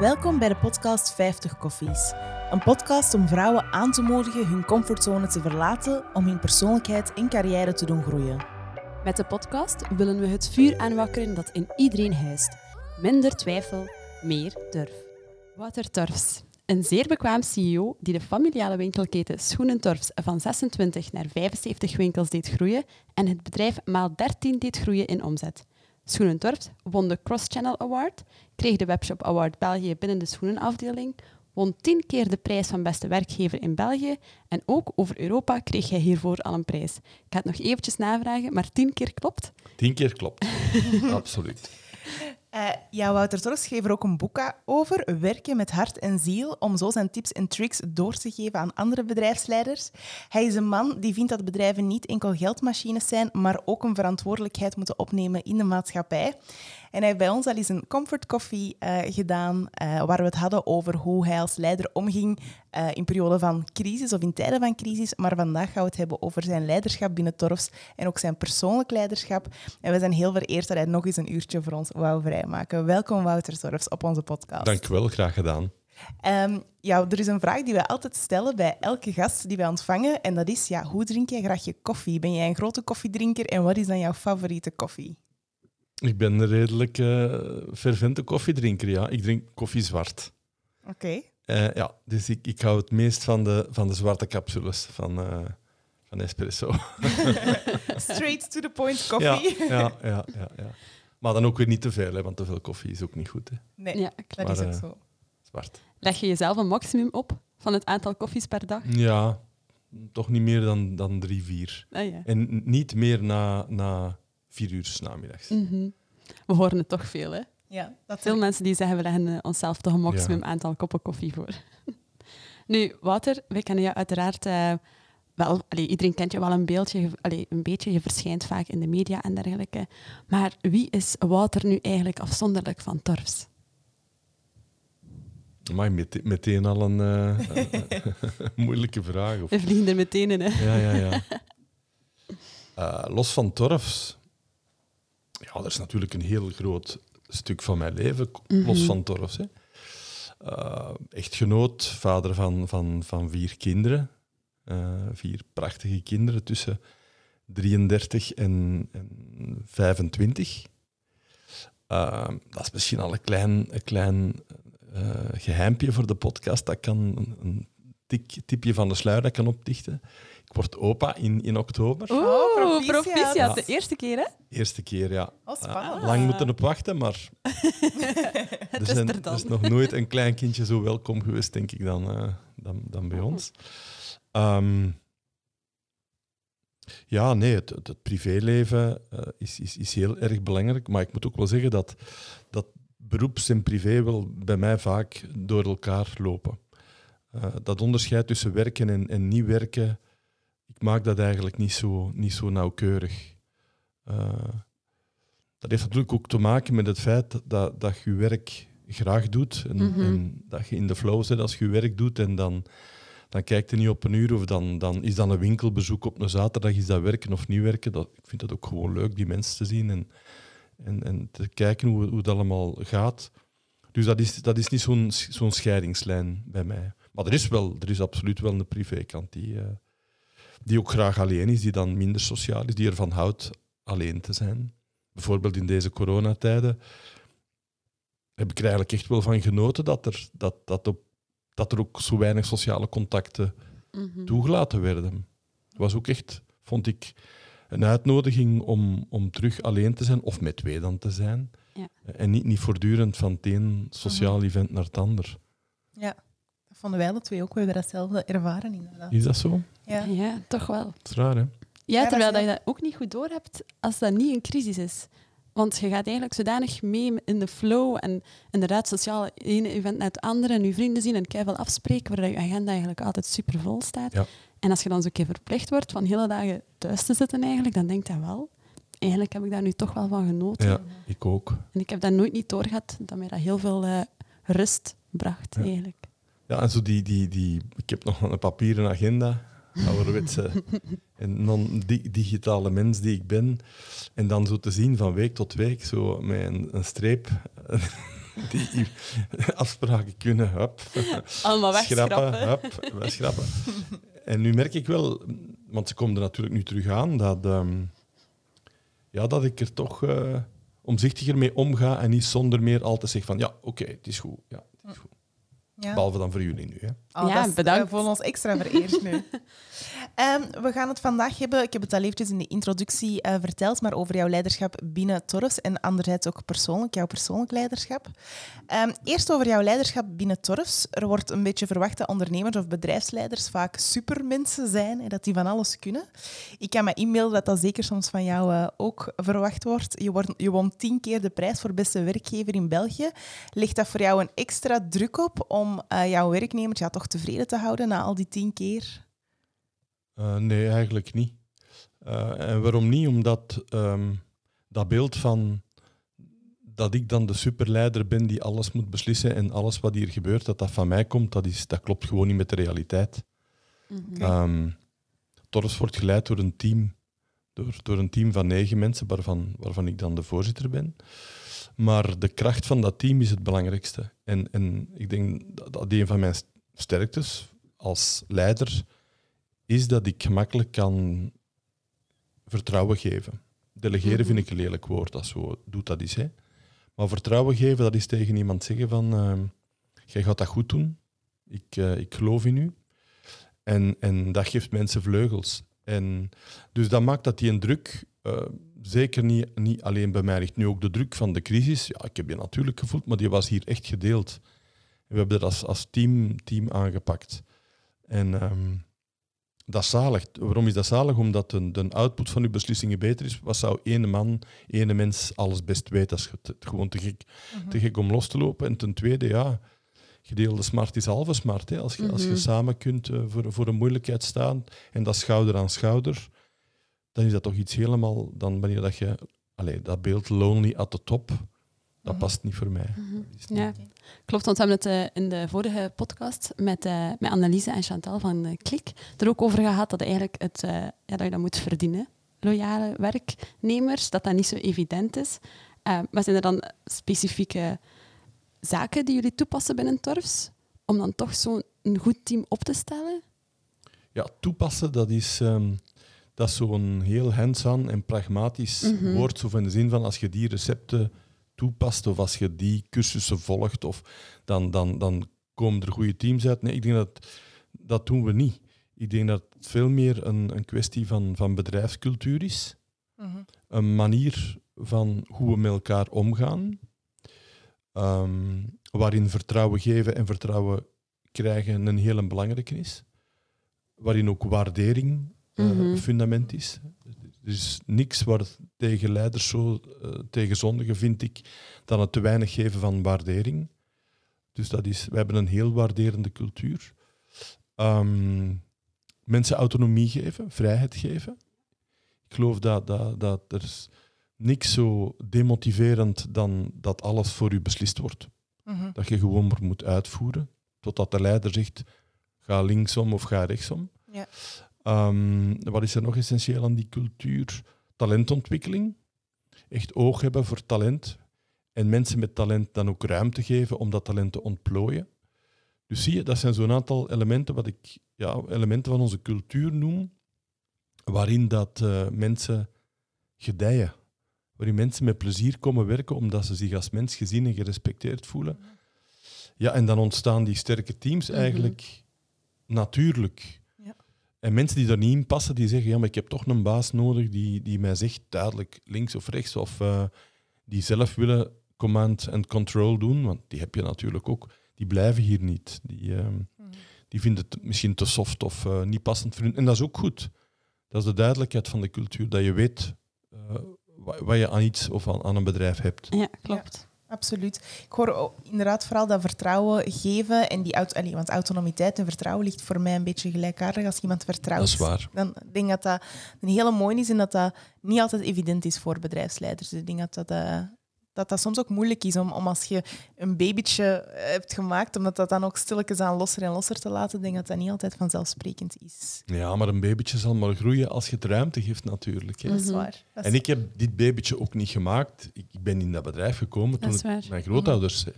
Welkom bij de podcast 50 Koffies. Een podcast om vrouwen aan te moedigen hun comfortzone te verlaten om hun persoonlijkheid en carrière te doen groeien. Met de podcast willen we het vuur aanwakkeren dat in iedereen huist. Minder twijfel, meer durf. Wouter Torfs, een zeer bekwaam CEO die de familiale winkelketen Schoenentorfs van 26 naar 75 winkels deed groeien en het bedrijf maal 13 deed groeien in omzet. Schoenentorfs won de Cross Channel Award, kreeg de Webshop Award België binnen de schoenenafdeling, won 10 keer de prijs van beste werkgever in België en ook over Europa kreeg hij hiervoor al een prijs. Ik ga het nog eventjes navragen, maar 10 keer klopt? Tien keer klopt. Absoluut. Uh, ja, Wouter Torres schreef er ook een boek over, Werken met hart en ziel, om zo zijn tips en tricks door te geven aan andere bedrijfsleiders. Hij is een man die vindt dat bedrijven niet enkel geldmachines zijn, maar ook een verantwoordelijkheid moeten opnemen in de maatschappij. En hij heeft bij ons al eens een comfort coffee uh, gedaan, uh, waar we het hadden over hoe hij als leider omging uh, in perioden van crisis of in tijden van crisis. Maar vandaag gaan we het hebben over zijn leiderschap binnen Torfs en ook zijn persoonlijk leiderschap. En we zijn heel vereerd dat hij nog eens een uurtje voor ons wou vrijmaken. Welkom Wouter Torfs op onze podcast. Dank wel, graag gedaan. Um, ja, er is een vraag die wij altijd stellen bij elke gast die wij ontvangen. En dat is, ja, hoe drink jij graag je koffie? Ben jij een grote koffiedrinker en wat is dan jouw favoriete koffie? Ik ben een redelijk uh, fervente koffiedrinker, ja. Ik drink koffie zwart. Oké. Okay. Uh, ja, dus ik, ik hou het meest van de, van de zwarte capsules van, uh, van espresso. Straight to the point koffie. Ja, ja, ja, ja, ja. Maar dan ook weer niet te veel, hè, want te veel koffie is ook niet goed. Hè. Nee, ja, dat maar, is ook zo. Zwart. Leg je jezelf een maximum op van het aantal koffies per dag? Ja, toch niet meer dan, dan drie, vier. Ah, ja. En niet meer na, na vier uur s namiddags. Mm -hmm. We horen het toch veel, hè? Ja, dat Veel mensen die zeggen, we leggen onszelf toch een maximum ja. aantal koppen koffie voor. nu, Wouter, wij kennen je uiteraard uh, wel... Allee, iedereen kent je wel een, beeldje, allee, een beetje. Je verschijnt vaak in de media en dergelijke. Maar wie is Wouter nu eigenlijk afzonderlijk van Torfs? Maar met, meteen al een uh, moeilijke vraag. Of... We vliegen er meteen in, hè? Ja, ja, ja. Uh, los van Torfs... Ja, dat is natuurlijk een heel groot stuk van mijn leven, mm -hmm. los van Torfs. Hè. Uh, echtgenoot, vader van, van, van vier kinderen. Uh, vier prachtige kinderen tussen 33 en, en 25. Uh, dat is misschien al een klein, een klein geheimpje voor de podcast. Dat kan een, een tik, tipje van de sluier dat kan opdichten. Ik word opa in, in oktober. Oeh, oh, proficiat. proficiat. Ja. De eerste keer, hè? Eerste keer, ja. Oh, spannend. Lang moeten op wachten, maar er, zijn, er, er, is nog nooit een klein kindje zo welkom geweest, denk ik, dan, uh, dan, dan bij ons. Um, ja, nee, het, het, het privéleven uh, is, is, is heel erg belangrijk, maar ik moet ook wel zeggen dat, dat beroeps en privé wel bij mij vaak door elkaar lopen. Uh, dat onderscheid tussen werken en, en niet werken, ik maak dat eigenlijk niet zo, niet zo nauwkeurig. Uh, dat heeft natuurlijk ook te maken met het feit dat, dat, je werk graag doet en, Mhm. en dat je in de flow zit als je je werk doet en dan, dan kijkt je niet op een uur of dan, dan is dan een winkelbezoek op een zaterdag, is dat werken of niet werken. Dat, ik vind dat ook gewoon leuk, die mensen te zien en, en, en te kijken hoe, hoe het allemaal gaat. Dus dat is, dat is niet zo'n zo'n scheidingslijn bij mij. Maar er is, wel, er is absoluut wel een privékant die, uh, die ook graag alleen is, die dan minder sociaal is, die ervan houdt alleen te zijn. Bijvoorbeeld in deze coronatijden heb ik er eigenlijk echt wel van genoten dat er, dat, dat op, dat er ook zo weinig sociale contacten Mhm. mm -hmm. toegelaten werden. Het was ook echt, vond ik, een uitnodiging om, om terug alleen te zijn, of met twee dan te zijn. Ja. En niet, niet voortdurend van het een sociaal Mhm. event naar het ander. Ja, vonden wij alle twee ook. We hebben datzelfde ervaren, inderdaad. Is dat zo? Ja. Ja, toch wel. Dat is raar, hè? Ja, dat terwijl dat je dat ook niet goed doorhebt als dat niet een crisis is. Want je gaat eigenlijk zodanig mee in de flow en inderdaad sociaal ene event naar het andere en je vrienden zien en keihard afspreken, waar je agenda eigenlijk altijd super vol staat. Ja. En als je dan zo een keer verplicht wordt van hele dagen thuis te zitten eigenlijk, dan denk je wel, eigenlijk heb ik daar nu toch wel van genoten. Ja, ik ook. En ik heb dat nooit niet doorgehad, dat mij dat heel veel uh, rust bracht Ja. eigenlijk. Ja, en zo die, die, die, ik heb nog een papieren agenda, ouderwetse en non-digitale mens die ik ben. En dan zo te zien van week tot week, zo met een, een streep die afspraken kunnen, hup. Allemaal schrappen, wegschrappen. hup, wegschrappen. En nu merk ik wel, want ze komen er natuurlijk nu terug aan, dat, ehm, ja, dat ik er toch eh, omzichtiger mee omga en niet zonder meer altijd zeg van ja, oké, het is goed. Ja, het is goed. Ja. Behalve dan voor jullie nu. Hè. Oh, Ja, dat is, bedankt. eh, voor ons extra vereerd nu. Ehm, we gaan het vandaag hebben, ik heb het al eventjes in de introductie eh, verteld, maar over jouw leiderschap binnen Torfs en anderzijds ook persoonlijk, jouw persoonlijk leiderschap. Ehm, eerst over jouw leiderschap binnen Torfs. Er wordt een beetje verwacht dat ondernemers of bedrijfsleiders vaak supermensen zijn en dat die van alles kunnen. Ik kan me inbeelden dat dat zeker soms van jou eh, ook verwacht wordt. Je, wordt. je won tien keer de prijs voor beste werkgever in België. Ligt dat voor jou een extra druk op om eh, jouw werknemers ja, toch tevreden te houden na al die tien keer? Eh, nee, eigenlijk niet. Eh, en waarom niet? Omdat ehm, dat beeld van dat ik dan de superleider ben die alles moet beslissen en alles wat hier gebeurt, dat dat van mij komt, dat, is, dat klopt gewoon niet met de realiteit. Mhm. Ehm Torres wordt geleid door een team, door, door een team van negen mensen, waarvan, waarvan ik dan de voorzitter ben. Maar de kracht van dat team is het belangrijkste. En, en ik denk dat, dat een van mijn sterktes als leider is dat ik gemakkelijk kan vertrouwen geven. Delegeren vind ik een lelijk woord, dat zo doet dat is. Hè. Maar vertrouwen geven, dat is tegen iemand zeggen van, ehm, jij gaat dat goed doen, ik, eh, ik geloof in u. En, en dat geeft mensen vleugels. En dus dat maakt dat die een druk eh, zeker niet, niet alleen bij mij ligt. Nu ook de druk van de crisis. Ja, ik heb die natuurlijk gevoeld, maar die was hier echt gedeeld. En we hebben dat als, als team, team aangepakt. En ehm, dat is zalig. Waarom is dat zalig? Omdat de, de output van uw beslissingen beter is. Wat zou ene man, ene mens alles best weten? Dat is het- gewoon te gek, te gek om los te lopen. En ten tweede, ja, gedeelde smart is halve smart. Hè. Als, je, als je Mhm. samen kunt eh, voor, voor een moeilijkheid staan en dat schouder aan schouder, dan is dat toch iets helemaal... Dan wanneer dat je... Allee, dat beeld lonely at the top, dat Mhm. past niet voor mij. Mhm. Dat is niet- Ja, klopt. Want we hebben het eh, in de vorige podcast met, eh, met Anneliese en Chantal van eh, Klik er ook over gehad dat, eigenlijk het, ja, dat je dat moet verdienen. Loyale werknemers, dat dat niet zo evident is. Maar zijn er dan specifieke zaken die jullie toepassen binnen Torfs om dan toch zo'n goed team op te stellen? Ja, toepassen, dat is, ehm, dat is zo'n heel hands-on en pragmatisch Mhm. woord. Zo van in de zin van als je die recepten toepast of als je die cursussen volgt, of, dan, dan, dan komen er goede teams uit. Nee, ik denk dat dat doen we niet. Ik denk dat het veel meer een, een kwestie van, van bedrijfscultuur is. Mhm. Een manier van hoe we met elkaar omgaan. ehm, waarin vertrouwen geven en vertrouwen krijgen een heel belangrijke is. Waarin ook waardering Mhm. fundament is. Er is niks waar tegen leiders zo eh, tegen zondigen, vind ik, dan het te weinig geven van waardering. Dus dat is, we hebben een heel waarderende cultuur. Ehm, mensen autonomie geven, vrijheid geven. Ik geloof dat, dat, dat er is niks zo demotiverend dan dat alles voor u beslist wordt. Mhm. Dat je gewoon maar moet uitvoeren, totdat de leider zegt, ga linksom of ga rechtsom. Ja. Ehm, wat is er nog essentieel aan die cultuur? Talentontwikkeling. Echt oog hebben voor talent. En mensen met talent dan ook ruimte geven om dat talent te ontplooien. Dus zie je, dat zijn zo'n aantal elementen wat ik ja, elementen van onze cultuur noem, waarin dat eh, mensen gedijen. Waarin mensen met plezier komen werken omdat ze zich als mens gezien en gerespecteerd voelen. Ja, en dan ontstaan die sterke teams Mhm. eigenlijk natuurlijk. En mensen die daar niet in passen, die zeggen, ja, maar ik heb toch een baas nodig die, die mij zegt duidelijk links of rechts, of eh, die zelf willen command and control doen, want die heb je natuurlijk ook. Die blijven hier niet. Die, ehm, Mhm. die vinden het misschien te soft of eh, niet passend voor hun. En dat is ook goed. Dat is de duidelijkheid van de cultuur, dat je weet eh, wa- wat je aan iets of aan, aan een bedrijf hebt. Ja, klopt. Absoluut. Ik hoor inderdaad vooral dat vertrouwen geven. En die auto, allee, want autonomiteit en vertrouwen ligt voor mij een beetje gelijkaardig als iemand vertrouwt. Dat is waar. Dan ik denk dat dat een hele mooie is en dat dat niet altijd evident is voor bedrijfsleiders. Dus ik denk dat dat, eh, dat, dat soms ook moeilijk is om, om als je een babytje hebt gemaakt, om dat, dan ook stilletjes aan losser en losser te laten. Ik denk dat dat niet altijd vanzelfsprekend is. Ja, maar een babytje zal maar groeien als je het ruimte geeft natuurlijk. Hè. Dat is Mhm. waar. Dat is En ik heb dit babytje ook niet gemaakt. Ik ben in dat bedrijf gekomen toen Dat is het- waar. mijn grootouders eh,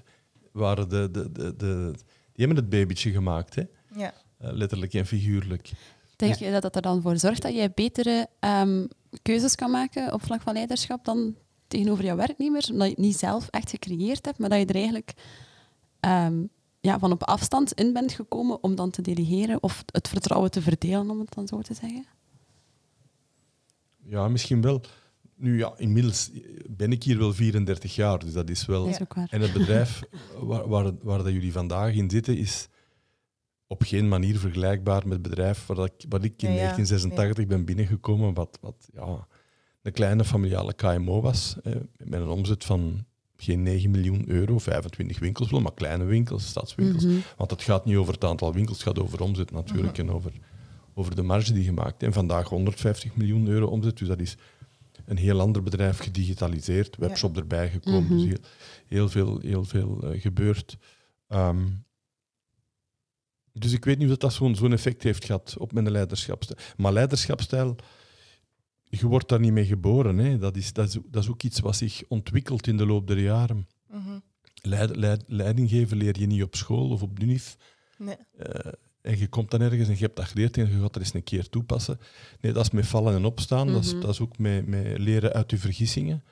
waren de, de, de, de... Die hebben het babytje gemaakt, hè. Ja. Eh, letterlijk en figuurlijk. Denk je dat dat er dan voor zorgt dat jij betere ehm, keuzes kan maken op vlak van leiderschap dan tegenover jouw werknemers? Omdat je het niet zelf echt gecreëerd hebt, maar dat je er eigenlijk ehm, ja, van op afstand in bent gekomen om dan te delegeren of het vertrouwen te verdelen, om het dan zo te zeggen? Ja, misschien wel. Nu ja, inmiddels ben ik hier wel 34 jaar, dus dat is wel... Dat is ook waar. En het bedrijf waar, waar, waar dat jullie vandaag in zitten, is op geen manier vergelijkbaar met het bedrijf waar, dat ik, waar ik in Ja, ja. 1986 ben binnengekomen, wat, wat ja, een kleine familiale KMO was, eh, met een omzet van geen 9 miljoen euro, 25 winkels wel, maar kleine winkels, stadswinkels. Mhm. Want het gaat niet over het aantal winkels, het gaat over omzet natuurlijk en over, over de marge die gemaakt. En vandaag 150 miljoen euro omzet, dus dat is een heel ander bedrijf gedigitaliseerd, webshop erbij gekomen, Mhm. dus heel, heel veel, heel veel eh, gebeurd. Ehm, dus ik weet niet of dat zo'n effect heeft gehad op mijn leiderschapsstijl. Maar leiderschapsstijl, je wordt daar niet mee geboren. Hè. Dat, is, dat, is, dat is ook iets wat zich ontwikkelt in de loop der jaren. Leid, leid- leiding geven leer je niet op school of op de UNIF. Nee. Eh, en je komt dan ergens en je hebt dat geleerd en je gaat er eens een keer toepassen. Nee, dat is met vallen en opstaan. dat, is, Mhm. dat is ook met, met leren uit je vergissingen.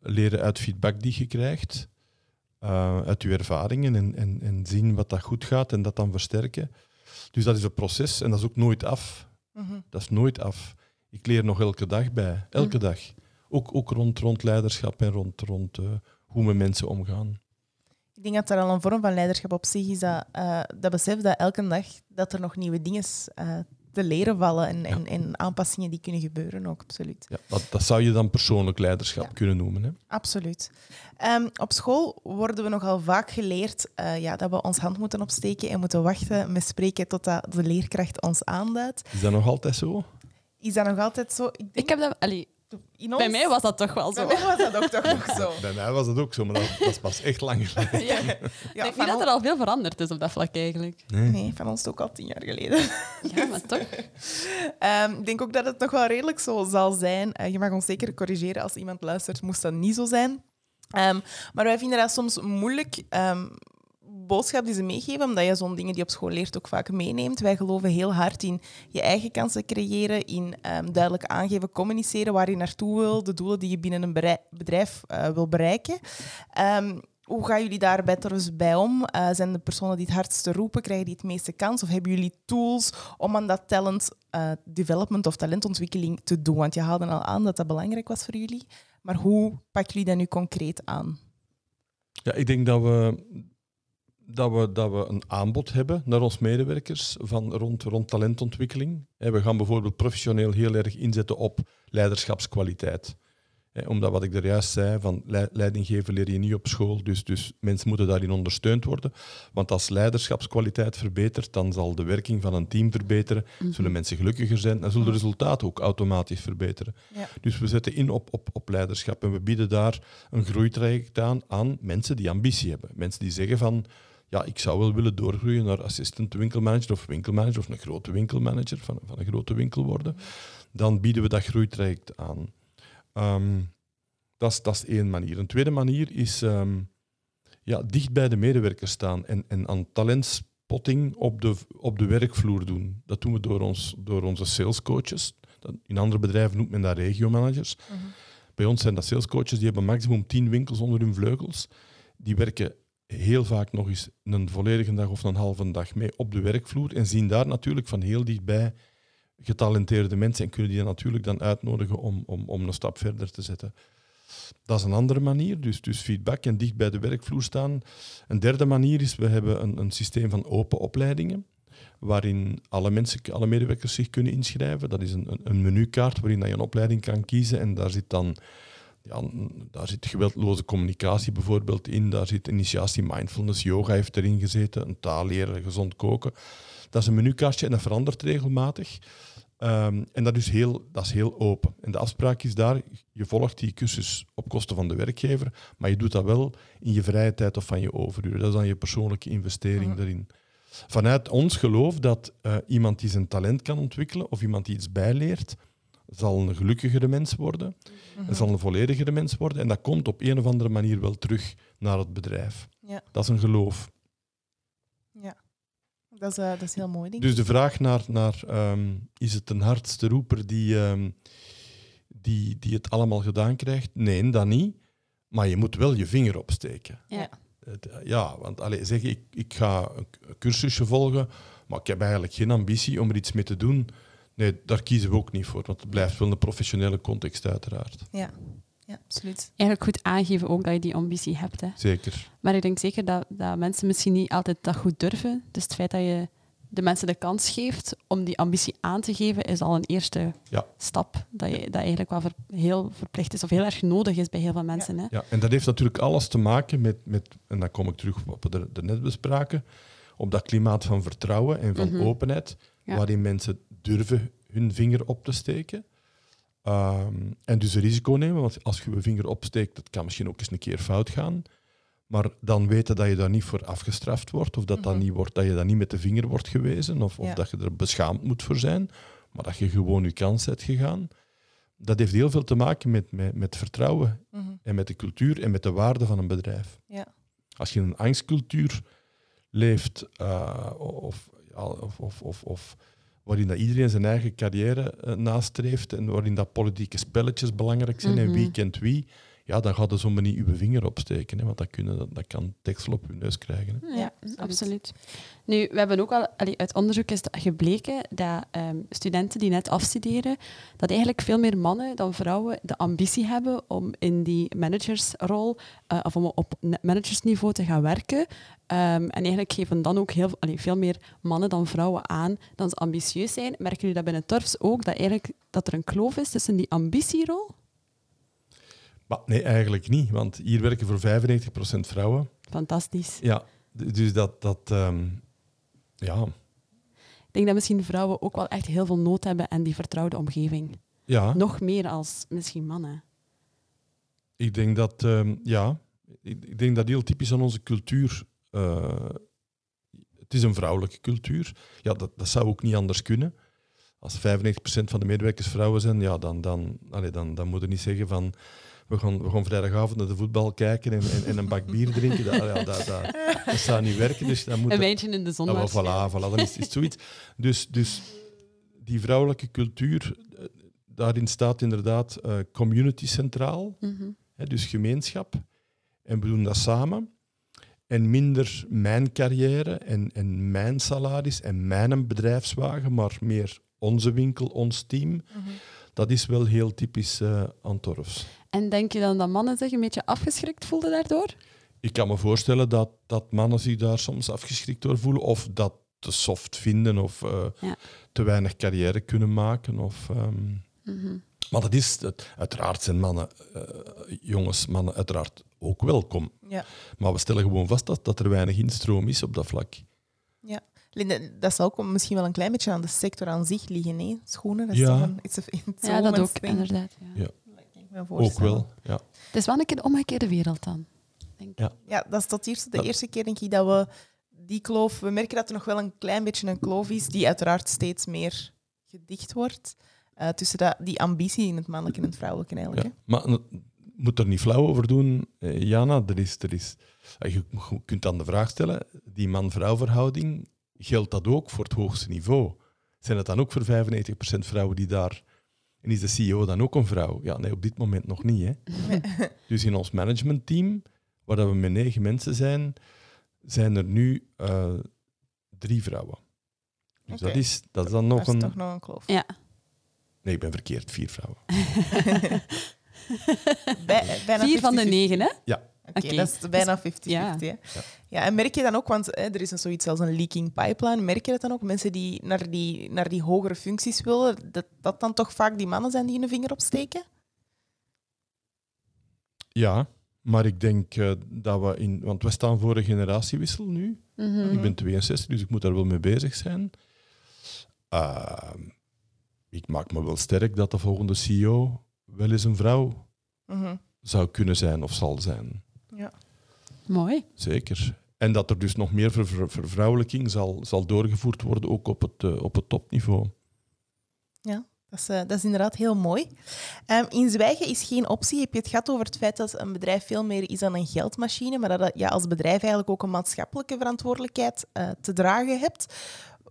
Leren uit feedback die je krijgt. eh, uit je ervaringen en, en, en zien wat dat goed gaat en dat dan versterken. Dus dat is een proces en dat is ook nooit af. Mhm. Dat is nooit af. Ik leer nog elke dag bij. Elke dag. Ook, ook rond, rond leiderschap en rond, rond eh, hoe we mensen omgaan. Ik denk dat er al een vorm van leiderschap op zich is, dat, eh, dat besef dat elke dag dat er nog nieuwe dingen eh, te leren vallen en, en, en aanpassingen die kunnen gebeuren ook, absoluut. Ja, dat, dat zou je dan persoonlijk leiderschap Ja. kunnen noemen. Hè? Absoluut. Ehm, op school worden we nogal vaak geleerd ja, dat we ons hand moeten opsteken en moeten wachten met spreken totdat de leerkracht ons aanduidt. Is dat nog altijd zo? Is dat nog altijd zo? Ik denk, Ik heb dat, allee, in ons, bij mij was dat toch wel bij zo. mij was dat ook toch nog zo. Bij mij was dat ook zo, maar dat, dat is pas echt lang geleden. Ja. Ja, ik niet dat er al veel veranderd is op dat vlak eigenlijk. Nee. Nee, van ons ook al tien jaar geleden. Ja, maar toch. Ehm, ik denk ook dat het nog wel redelijk zo zal zijn. Eh, je mag ons zeker corrigeren als iemand luistert, moest dat niet zo zijn. Ehm, maar wij vinden dat soms moeilijk. ehm, boodschap die ze meegeven, omdat je zo'n dingen die op school leert ook vaak meeneemt. Wij geloven heel hard in je eigen kansen creëren, in ehm, duidelijk aangeven, communiceren waar je naartoe wil, de doelen die je binnen een bedrijf eh, wil bereiken. Ehm, hoe gaan jullie daar trouwens bij om? Eh, zijn de personen die het hardste roepen, krijgen die het meeste kans? Of hebben jullie tools om aan dat talent eh, development of talentontwikkeling te doen? Want je haalde al aan dat dat belangrijk was voor jullie. Maar hoe pakken jullie dat nu concreet aan? Ja, ik denk dat we, dat, we, dat we een aanbod hebben naar ons medewerkers van rond, rond talentontwikkeling. We gaan bijvoorbeeld professioneel heel erg inzetten op leiderschapskwaliteit. Omdat wat ik er juist zei, van lei- leiding geven leer je niet op school, dus, dus mensen moeten daarin ondersteund worden. Want als leiderschapskwaliteit verbetert, dan zal de werking van een team verbeteren, zullen mensen gelukkiger zijn en zullen de resultaten ook automatisch verbeteren. Ja. Dus we zetten in op, op, op leiderschap en we bieden daar een groeitraject aan aan mensen die ambitie hebben. Mensen die zeggen van, ja, ik zou wel willen doorgroeien naar assistent winkelmanager of winkelmanager of een grote winkelmanager van, van een grote winkel worden. Dan bieden we dat groeitraject aan. Ehm, dat, is, dat is één manier. Een tweede manier is ehm, ja, dicht bij de medewerkers staan en, en aan talentspotting op de, op de werkvloer doen. Dat doen we door, ons, door onze salescoaches. In andere bedrijven noemt men dat regiomanagers. Bij ons zijn dat salescoaches die hebben maximum 10 winkels onder hun vleugels. Die werken heel vaak nog eens een volledige dag of een halve dag mee op de werkvloer en zien daar natuurlijk van heel dichtbij getalenteerde mensen en kunnen die dan natuurlijk dan uitnodigen om, om, om een stap verder te zetten. Dat is een andere manier, dus, dus feedback en dicht bij de werkvloer staan. Een derde manier is, we hebben een, een systeem van open opleidingen, waarin alle mensen, alle medewerkers zich kunnen inschrijven. Dat is een, een, menukaart waarin je een opleiding kan kiezen en daar zit dan ja, daar zit geweldloze communicatie bijvoorbeeld in, daar zit initiatie mindfulness, yoga heeft erin gezeten, een taal leren, gezond koken. Dat is een menukaartje en dat verandert regelmatig. Ehm, en dat is, heel, dat is heel open. En de afspraak is daar, je volgt die cursus op kosten van de werkgever, maar je doet dat wel in je vrije tijd of van je overuren. Dat is dan je persoonlijke investering Mhm. daarin. Vanuit ons geloof dat eh, iemand die zijn talent kan ontwikkelen of iemand die iets bijleert, zal een gelukkigere mens worden, Mhm. en zal een volledigere mens worden. En dat komt op een of andere manier wel terug naar het bedrijf. Ja. Dat is een geloof. Dat is, eh, dat is heel mooi, denk ik. Dus de vraag naar, naar ehm, is het een hardste roeper die, ehm, die, die het allemaal gedaan krijgt? Nee, dat niet. Maar je moet wel je vinger opsteken. Ja. Eh, ja, want allee, zeg ik, ik ga een cursusje volgen, maar ik heb eigenlijk geen ambitie om er iets mee te doen. Nee, daar kiezen we ook niet voor, want het blijft wel een professionele context uiteraard. Ja. ja, absoluut. Eigenlijk goed aangeven ook dat je die ambitie hebt. Hè. Zeker. Maar ik denk zeker dat, dat mensen misschien niet altijd dat goed durven. Dus het feit dat je de mensen de kans geeft om die ambitie aan te geven, is al een eerste Ja. stap. Dat, je, dat eigenlijk wel ver- heel verplicht is of heel erg nodig is bij heel veel mensen. Hè. Ja, en dat heeft natuurlijk alles te maken met, met en dan kom ik terug op wat we er, er net bespraken, op dat klimaat van vertrouwen en van Mhm. openheid, Ja. waarin mensen durven hun vinger op te steken. Ehm, en dus een risico nemen, want als je je vinger opsteekt, dat kan misschien ook eens een keer fout gaan. Maar dan weten dat je daar niet voor afgestraft wordt, of dat, dat, Mhm. niet wordt, dat je dat niet met de vinger wordt gewezen, of, of Ja. dat je er beschaamd moet voor zijn, maar dat je gewoon je kans hebt gegaan. Dat heeft heel veel te maken met, met, met vertrouwen Mhm. en met de cultuur en met de waarde van een bedrijf. Ja. Als je in een angstcultuur leeft, eh, of, of, of, of, of waarin dat iedereen zijn eigen carrière eh, nastreeft en waarin dat politieke spelletjes belangrijk zijn en Mhm. wie kent wie, ja, dan gaat er zomaar niet uw vinger opsteken, hè, want dat, kunnen, dat, dat kan deksel op je neus krijgen. Hè. Ja, absoluut. absoluut. Nu, we hebben ook al, allee, uit onderzoek is gebleken dat ehm, studenten die net afstuderen, dat eigenlijk veel meer mannen dan vrouwen de ambitie hebben om in die managersrol eh, of om op managersniveau te gaan werken. Ehm, en eigenlijk geven dan ook heel, allee, veel meer mannen dan vrouwen aan dat ze ambitieus zijn. Merken jullie dat binnen Turfs ook, dat, eigenlijk, dat er een kloof is tussen die ambitierol? Maar nee, eigenlijk niet, want hier werken voor 95% vrouwen. Fantastisch. Ja, dus dat, dat ehm, ja, Ik denk dat misschien vrouwen ook wel echt heel veel nood hebben aan die vertrouwde omgeving. ja. Nog meer als misschien mannen. Ik denk dat, ehm, ja, ik, ik denk dat heel typisch aan onze cultuur. eh, het is een vrouwelijke cultuur. Ja, dat, dat zou ook niet anders kunnen. Als 95% van de medewerkers vrouwen zijn, ja, dan, dan, allee, dan, dan moet je niet zeggen van we gaan, we gaan vrijdagavond naar de voetbal kijken en, en, en een bak bier drinken. Dat, ja, dat, dat, dat zou niet werken. Dus dan moet Een wijntje in de zon. Ah, wel, waarschijnlijk. voilà, voilà, dan is, is het zoiets. Dus, dus die vrouwelijke cultuur, eh, daarin staat inderdaad eh, community centraal. Mhm. Hè, dus gemeenschap. En we doen dat samen. En minder mijn carrière en, en mijn salaris en mijn bedrijfswagen, maar meer onze winkel, ons team. Mhm. Dat is wel heel typisch eh aan Torfs. En denk je dan dat mannen zich een beetje afgeschrikt voelden daardoor? Ik kan me voorstellen dat, dat mannen zich daar soms afgeschrikt door voelen of dat te soft vinden of eh, Ja. te weinig carrière kunnen maken. Of, ehm, Mhm. Maar dat is, het, uiteraard zijn mannen, eh, jongens, mannen uiteraard ook welkom. Ja. Maar we stellen gewoon vast dat, dat er weinig instroom is op dat vlak. Linda, dat zal ook misschien wel een klein beetje aan de sector aan zich liggen, hè? Schoenen, dat is Ja. toch een, it's a, it's a Ja, dat ook, thing. inderdaad. Ja. Ja. Dat kan ik me Ook wel, ja. Het is wel een keer de omgekeerde wereld dan. Denk ik. Ja. Ja, dat is tot eerste, de Dat- eerste keer denk ik dat we die kloof... We merken dat er nog wel een klein beetje een kloof is, die uiteraard steeds meer gedicht wordt. eh, tussen dat, die ambitie in het mannelijke en het vrouwelijke eigenlijk. ja. Maar moet er niet flauw over doen, eh, Jana. Er is, er is, eh, je je kunt dan de vraag stellen, die man-vrouw verhouding, geldt dat ook voor het hoogste niveau? Zijn het dan ook voor 95% vrouwen die daar... En is de CEO dan ook een vrouw? Ja, nee, op dit moment nog niet. Hè. Dus in ons managementteam, waar dat we met negen mensen zijn, zijn er nu eh, drie vrouwen. Dus Oké. dat, is, dat is dan nog Dat is een... toch nog een kloof. Ja. Nee, ik ben verkeerd. Vier vrouwen. Bij, bijna Vier van de 50-50. negen, hè? Oké, dat is bijna 50-50. Ja. Ja. en merk je dan ook, want hè, er is een zoiets als een leaking pipeline, merk je dat dan ook? Mensen die naar die, naar die hogere functies willen, dat dat dan toch vaak die mannen zijn die hun vinger opsteken? Ja, maar ik denk eh, dat we in... Want we staan voor een generatiewissel nu. Mhm. Ik ben 62, dus ik moet daar wel mee bezig zijn. Ehm, ik maak me wel sterk dat de volgende CEO wel eens een vrouw Mhm. zou kunnen zijn of zal zijn. Ja. Mooi. Zeker. En dat er dus nog meer ver- ver- vervrouwelijking zal, zal doorgevoerd worden, ook op het, eh, op het topniveau. Dat is, eh, dat is inderdaad heel mooi. Ehm, in zwijgen is geen optie. Heb je het gehad over het feit dat een bedrijf veel meer is dan een geldmachine, maar dat je ja, als bedrijf eigenlijk ook een maatschappelijke verantwoordelijkheid eh, te dragen hebt.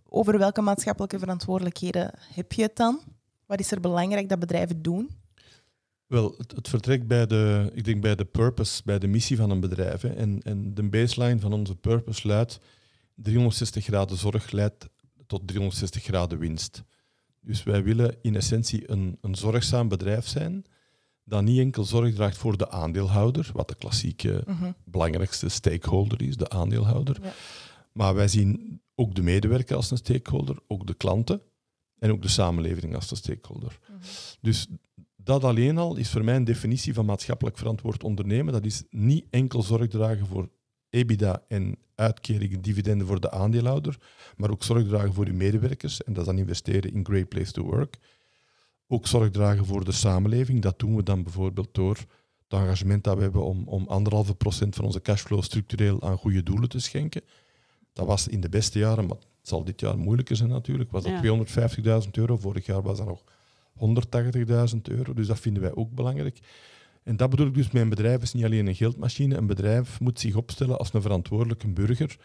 Over welke maatschappelijke verantwoordelijkheden heb je het dan? Wat is er belangrijk dat bedrijven doen? Wel, het, het vertrekt bij de, ik denk bij de purpose, bij de missie van een bedrijf. Hè. En, en de baseline van onze purpose luidt 360 graden zorg leidt tot 360 graden winst. Dus wij willen in essentie een, een zorgzaam bedrijf zijn dat niet enkel zorg draagt voor de aandeelhouder, wat de klassieke Mhm. belangrijkste stakeholder is, de aandeelhouder. Ja. Maar wij zien ook de medewerker als een stakeholder, ook de klanten en ook de samenleving als de stakeholder. Mhm. Dus dat alleen al is voor mij een definitie van maatschappelijk verantwoord ondernemen. Dat is niet enkel zorg dragen voor EBITDA en uitkeringen, dividenden voor de aandeelhouder, maar ook zorg dragen voor uw medewerkers. En dat is dan investeren in Great Place to Work. Ook zorg dragen voor de samenleving. Dat doen we dan bijvoorbeeld door het engagement dat we hebben om, om anderhalve procent van onze cashflow structureel aan goede doelen te schenken. Dat was in de beste jaren, maar het zal dit jaar moeilijker zijn natuurlijk, was dat Ja. 250.000 euro. Vorig jaar was dat nog 180.000 euro. Dus dat vinden wij ook belangrijk. En dat bedoel ik dus, mijn bedrijf is niet alleen een geldmachine. Een bedrijf moet zich opstellen als een verantwoordelijke burger.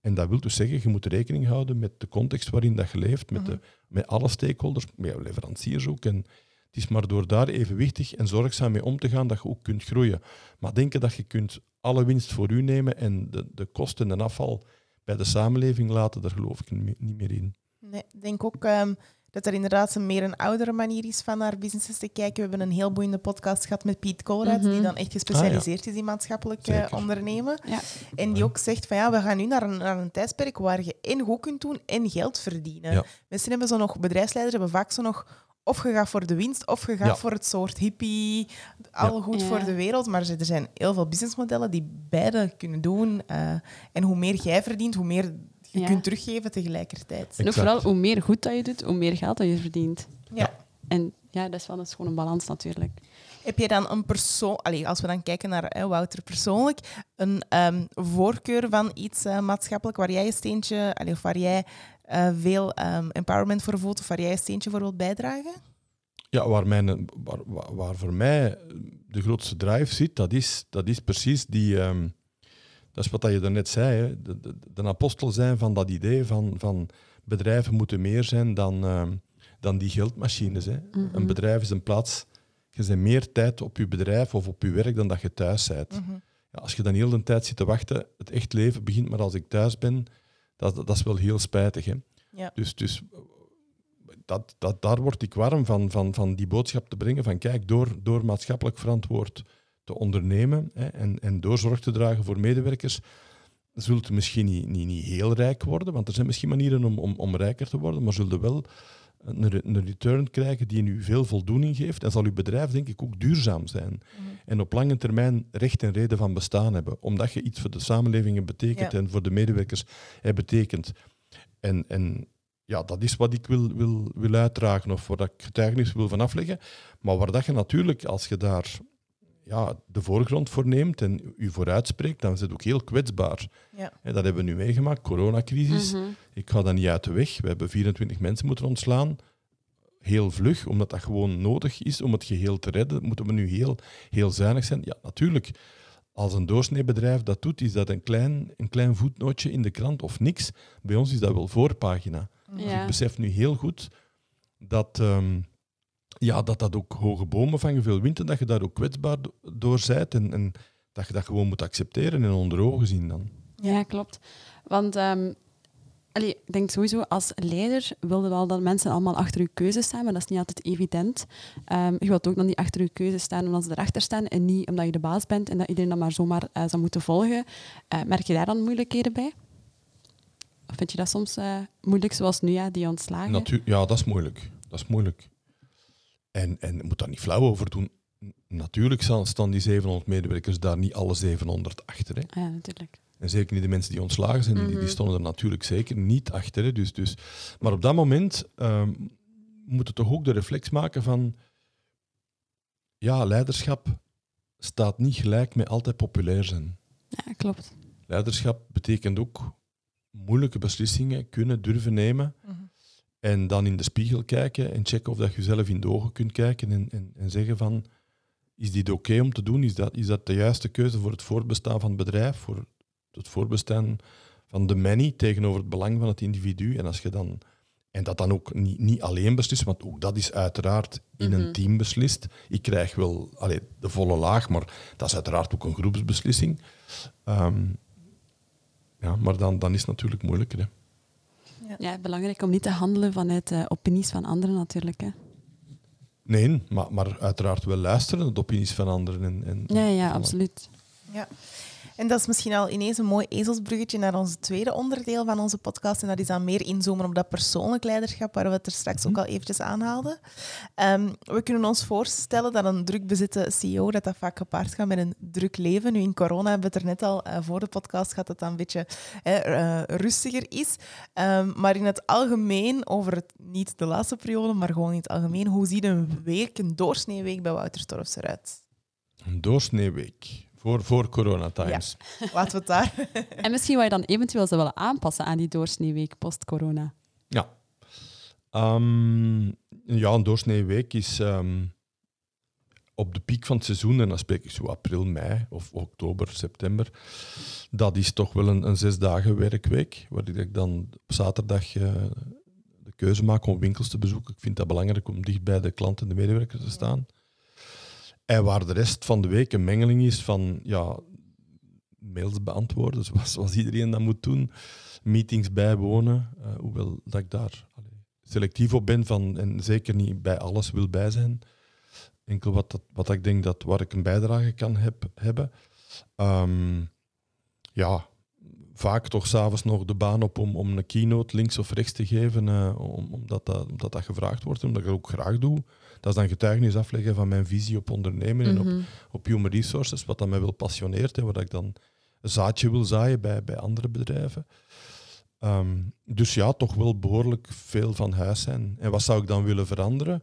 En dat wil dus zeggen, je moet rekening houden met de context waarin dat je leeft, met, de, met alle stakeholders, met jouw leveranciers ook. En het is maar door daar evenwichtig en zorgzaam mee om te gaan dat je ook kunt groeien. Maar denken dat je kunt alle winst voor u nemen en de, de kosten en afval bij de samenleving laten, daar geloof ik niet meer- niet meer in. Nee, ik denk ook ehm, dat er inderdaad een meer een oudere manier is van naar businesses te kijken. We hebben een heel boeiende podcast gehad met Piet Mhm. die dan echt gespecialiseerd is in maatschappelijk eh, Zeker. ondernemen. Ja. En die ook zegt van ja, we gaan nu naar een, naar een tijdperk waar je en goed kunt doen en geld verdienen. Ja. Mensen hebben zo nog, bedrijfsleiders hebben vaak zo nog, of je gaat voor de winst, of je gaat Ja. voor het soort hippie, al goed Ja. voor de wereld. Maar er zijn heel veel businessmodellen die beide kunnen doen. eh, en hoe meer jij verdient, hoe meer je Ja. kunt teruggeven tegelijkertijd. En ook vooral, hoe meer goed dat je doet, hoe meer geld dat je verdient. Ja. En ja, dat is wel een schone balans natuurlijk. Heb je dan een persoon, als we dan kijken naar hè, Wouter persoonlijk, een ehm, voorkeur van iets eh, maatschappelijk waar jij een steentje, allee, of waar jij eh, veel ehm, empowerment voor voelt, of waar jij een steentje voor wilt bijdragen? Ja, waar, mijn, waar, waar, waar voor mij de grootste drive zit, dat is, dat is precies die... ehm, dat is wat je daarnet zei, hè, de, de, de apostel zijn van dat idee van, van bedrijven moeten meer zijn dan, ehm, dan die geldmachines. Hè. Mhm. Een bedrijf is een plaats... Je bent meer tijd op je bedrijf of op je werk dan dat je thuis bent. Mhm. Ja, als je dan heel de tijd zit te wachten, het echt leven begint maar als ik thuis ben, dat, dat is wel heel spijtig. Hè. Ja. Dus, dus dat, dat, daar word ik warm van, van, van die boodschap te brengen van kijk, door, door maatschappelijk verantwoord te ondernemen hè, en, en door zorg te dragen voor medewerkers, zult misschien niet, niet, niet heel rijk worden, want er zijn misschien manieren om, om, om rijker te worden, maar zult je wel een, een return krijgen die u veel voldoening geeft en zal uw bedrijf denk ik ook duurzaam zijn. Mhm. En op lange termijn recht en reden van bestaan hebben, omdat je iets voor de samenleving hebt betekend Ja. en voor de medewerkers hebt betekend. En, en ja, dat is wat ik wil, wil, wil uitdragen of waar ik getuigenis wil van afleggen. Maar waar dat je natuurlijk, als je daar ja, de voorgrond voor neemt en je vooruitspreekt, dan is het ook heel kwetsbaar. Ja. Dat hebben we nu meegemaakt, coronacrisis. Mhm. Ik ga dat niet uit de weg. We hebben 24 mensen moeten ontslaan. Heel vlug, omdat dat gewoon nodig is om het geheel te redden, moeten we nu heel, heel zuinig zijn. Ja, natuurlijk. Als een doorsneebedrijf dat doet, is dat een klein, een klein voetnootje in de krant of niks. Bij ons is dat wel voorpagina. Dus ik besef nu heel goed dat, ehm, ja, dat dat ook hoge bomen vangen, veel wind, en dat je daar ook kwetsbaar do- door bent en, en dat je dat gewoon moet accepteren en onder ogen zien dan. Ja, klopt. Want ehm, allee, ik denk sowieso als leider wilde wel dat mensen allemaal achter je keuze staan, maar dat is niet altijd evident. Ehm, je wilt ook dan niet achter je keuze staan omdat ze erachter staan en niet omdat je de baas bent en dat iedereen dan maar zomaar eh, zou moeten volgen. Eh, merk je daar dan moeilijkheden bij? Of vind je dat soms eh, moeilijk, zoals nu, ja, die ontslagen? Natu- ja, dat is moeilijk. Dat is moeilijk. En, en je moet daar niet flauw over doen. Natuurlijk staan- staan die 700 medewerkers daar niet alle 700 achter. Hè. Ah Ja, natuurlijk. En zeker niet de mensen die ontslagen zijn, die, die Mhm. stonden er natuurlijk zeker niet achter. Hè. Dus, dus, maar op dat moment ehm, moeten toch ook de reflex maken van, ja, leiderschap staat niet gelijk met altijd populair zijn. Ja, klopt. Leiderschap betekent ook moeilijke beslissingen kunnen durven nemen Mhm. En dan in de spiegel kijken en checken of dat je zelf in de ogen kunt kijken en, en, en zeggen van, is dit oké om te doen? Is dat, is dat de juiste keuze voor het voortbestaan van het bedrijf, voor het voortbestaan van de many tegenover het belang van het individu? En als je dan en dat dan ook niet, niet alleen beslist, want ook dat is uiteraard in Mhm. een team beslist. Ik krijg wel allee, de volle laag, maar dat is uiteraard ook een groepsbeslissing. Ehm, ja, maar dan, dan is het natuurlijk moeilijker. Hè. Ja, belangrijk om niet te handelen vanuit de opinies van anderen natuurlijk. Hè. Nee, maar, maar uiteraard wel luisteren naar de opinies van anderen. En, en, Ja, ja, absoluut. Ja. En dat is misschien al ineens een mooi ezelsbruggetje naar ons tweede onderdeel van onze podcast. En dat is dan meer inzoomen op dat persoonlijk leiderschap, waar we het er straks ook al eventjes aanhaalden. Ehm, we kunnen ons voorstellen dat een druk bezitte CEO, dat dat vaak gepaard gaat met een druk leven. Nu in corona hebben we het er net al eh, voor de podcast gehad, dat dat een beetje hè, eh, rustiger is. Ehm, maar in het algemeen, over het, niet de laatste periode, maar gewoon in het algemeen, hoe ziet een week, een doorsneeweek bij Wouter Storfs eruit? Een doorsneeweek voor, voor corona times. Laten we het daar... En misschien wat je dan eventueel zou willen aanpassen aan die doorsneeweek post-corona. Ja. Ehm, ja, een doorsneeweek is ehm, op de piek van het seizoen, en dan spreek ik zo april, mei of oktober, september. Dat is toch wel een, een zes dagen werkweek, waar ik dan op zaterdag eh, de keuze maak om winkels te bezoeken. Ik vind dat belangrijk om dicht bij de klanten en de medewerkers te staan. En waar de rest van de week een mengeling is van ja, mails beantwoorden, zoals, zoals iedereen dat moet doen, meetings bijwonen, eh, hoewel dat ik daar selectief op ben van, en zeker niet bij alles wil bij zijn. Enkel wat, dat, wat ik denk dat waar ik een bijdrage kan heb, hebben. Ehm, ja, vaak toch s'avonds nog de baan op om, om een keynote links of rechts te geven, om, omdat, dat, omdat dat gevraagd wordt, omdat ik dat ook graag doe. Dat is dan getuigenis afleggen van mijn visie op ondernemen en op, Mhm. op human resources, wat dan mij wel passioneert en waar ik dan een zaadje wil zaaien bij, bij andere bedrijven. Ehm, dus ja, toch wel behoorlijk veel van huis zijn. En wat zou ik dan willen veranderen?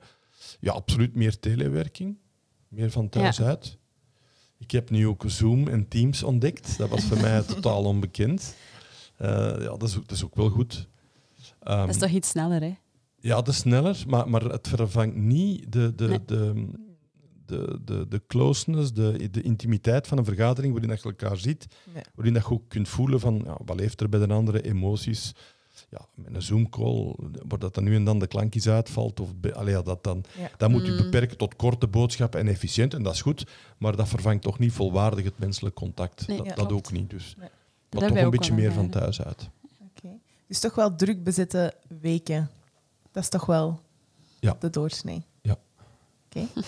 Ja, absoluut meer telewerking. Meer van thuis Ja. uit. Ik heb nu ook Zoom en Teams ontdekt. Dat was voor mij totaal onbekend. Eh, ja, dat is, ook, dat is ook wel goed. Ehm, Dat is toch iets sneller, hè? Ja, dat is sneller, maar, maar het vervangt niet de, de, Nee. de, de, de, de closeness, de, de intimiteit van een vergadering waarin dat je elkaar ziet, Nee. waarin dat je ook kunt voelen van ja, wat leeft er bij de andere, emoties. Ja, met een Zoom-call, waar dat dan nu en dan de klankjes uitvalt, of be- allee, ja, dat, dan, Ja. dat moet je Mm. beperken tot korte boodschappen en efficiënt, en dat is goed, maar dat vervangt toch niet volwaardig het menselijk contact. Nee, dat, ja, dat klopt. ook niet. Dus. Nee. Maar hebben toch een beetje meer van thuis uit. Oké. Dus toch wel druk bezette weken. Dat is toch wel Ja. de doorsnee. Ja. Oké.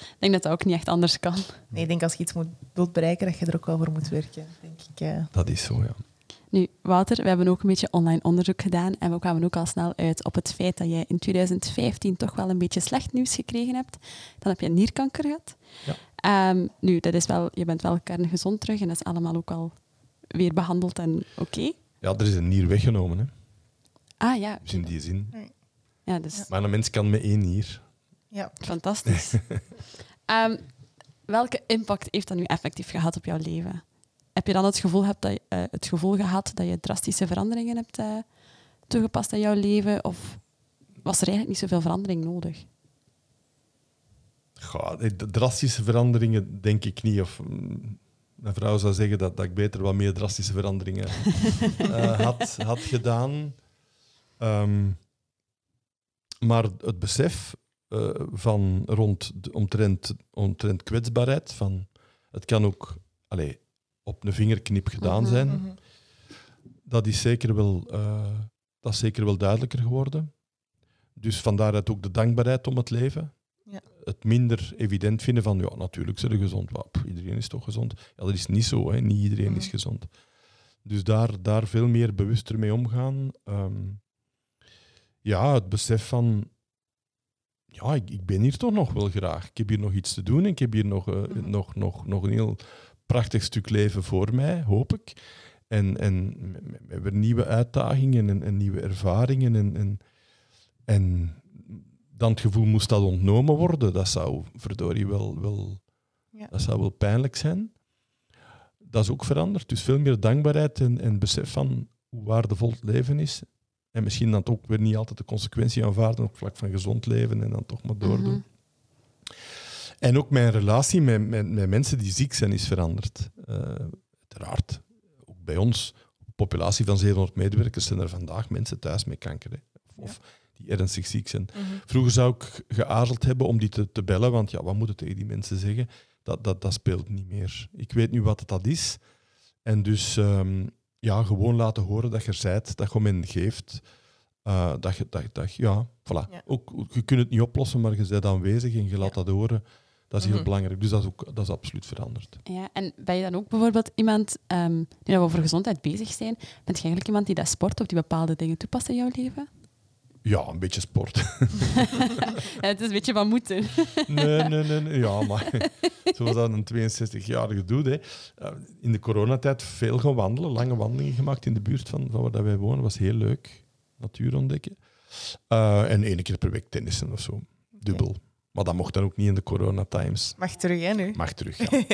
Ik denk dat dat ook niet echt anders kan. Nee, ik denk als je iets moet, wilt bereiken, dat je er ook wel voor moet werken. Denk ik. eh. Dat is zo, ja. Nu, Wouter, we hebben ook een beetje online onderzoek gedaan en we kwamen ook al snel uit op het feit dat jij in 2015 toch wel een beetje slecht nieuws gekregen hebt. Dan heb je nierkanker gehad. Ja. Ehm, nu, dat is wel, je bent wel kerngezond terug en dat is allemaal ook al weer behandeld en oké. Ja, er is een nier weggenomen, hè. Ah ja, Dus in die zin. Ja dus Maar een mens kan met één nier. Ja. fantastisch. Ehm, welke impact heeft dat nu effectief gehad op jouw leven? Heb je dan het gevoel, hebt dat, je- eh, het gevoel gehad dat je drastische veranderingen hebt eh, toegepast in jouw leven? Of was er eigenlijk niet zoveel verandering nodig? Goh, drastische veranderingen denk ik niet. Of, mm, mijn vrouw zou zeggen dat, dat ik beter wat meer drastische veranderingen eh, had, had gedaan. Ehm, maar het besef eh, van rond de, omtrent, omtrent kwetsbaarheid, van het kan ook allee, op een vingerknip gedaan Mhm, zijn, Mhm. dat is zeker wel, eh, dat is zeker wel duidelijker geworden. Dus van daaruit ook de dankbaarheid om het leven. Ja. Het minder evident vinden van, ja, natuurlijk zijn ze gezond. Pff, iedereen is toch gezond? Ja, dat is niet zo. Hè. Niet iedereen is Mhm. gezond. Dus daar, daar veel meer bewuster mee omgaan. Ehm, ja, het besef van, ja, ik, ik ben hier toch nog wel graag. Ik heb hier nog iets te doen. Ik heb hier nog, eh, Mhm. nog, nog, nog een heel prachtig stuk leven voor mij, hoop ik. En, en met weer nieuwe uitdagingen en, en nieuwe ervaringen. En, en, en dan het gevoel moest dat ontnomen worden, dat zou verdorie wel, wel, Ja. dat zou wel pijnlijk zijn. Dat is ook veranderd. Dus veel meer dankbaarheid en, en besef van hoe waardevol het leven is. En misschien dan ook weer niet altijd de consequentie aanvaarden op vlak van gezond leven en dan toch maar doordoen. Mhm. En ook mijn relatie met, met, met mensen die ziek zijn is veranderd. Eh, uiteraard, ook bij ons, een populatie van 700 medewerkers, zijn er vandaag mensen thuis met kanker. Hè. Of, of die ernstig ziek zijn. Mhm. Vroeger zou ik geaarzeld hebben om die te, te bellen, want ja, wat moet ik tegen die mensen zeggen? Dat, dat, dat speelt niet meer. Ik weet nu wat dat is. En dus ehm, ja, gewoon laten horen dat je er zijt, dat je om hen geeft. eh, dat je, dat, dat, ja, voilà. Ja. Ook, je kunt het niet oplossen, maar je bent aanwezig en je laat dat horen. Dat is heel Mhm. belangrijk. Dus dat is, ook, dat is absoluut veranderd. Ja, en ben je dan ook bijvoorbeeld iemand, ehm nu dat we over gezondheid bezig zijn, bent je eigenlijk iemand die dat sport of die bepaalde dingen toepast in jouw leven? Ja, een beetje sport. Ja, het is een beetje van moeten. Nee, nee, nee. nee. Ja, maar zoals dat een 62-jarige doet. Hè. Eh, In de coronatijd veel gaan wandelen, lange wandelingen gemaakt in de buurt van, van waar dat wij wonen. was heel leuk, natuur ontdekken. Eh, en één keer per week tennissen of zo, dubbel. Maar dat mocht dan ook niet in de coronatimes. Mag terug, hè, nu? Mag terug, ja.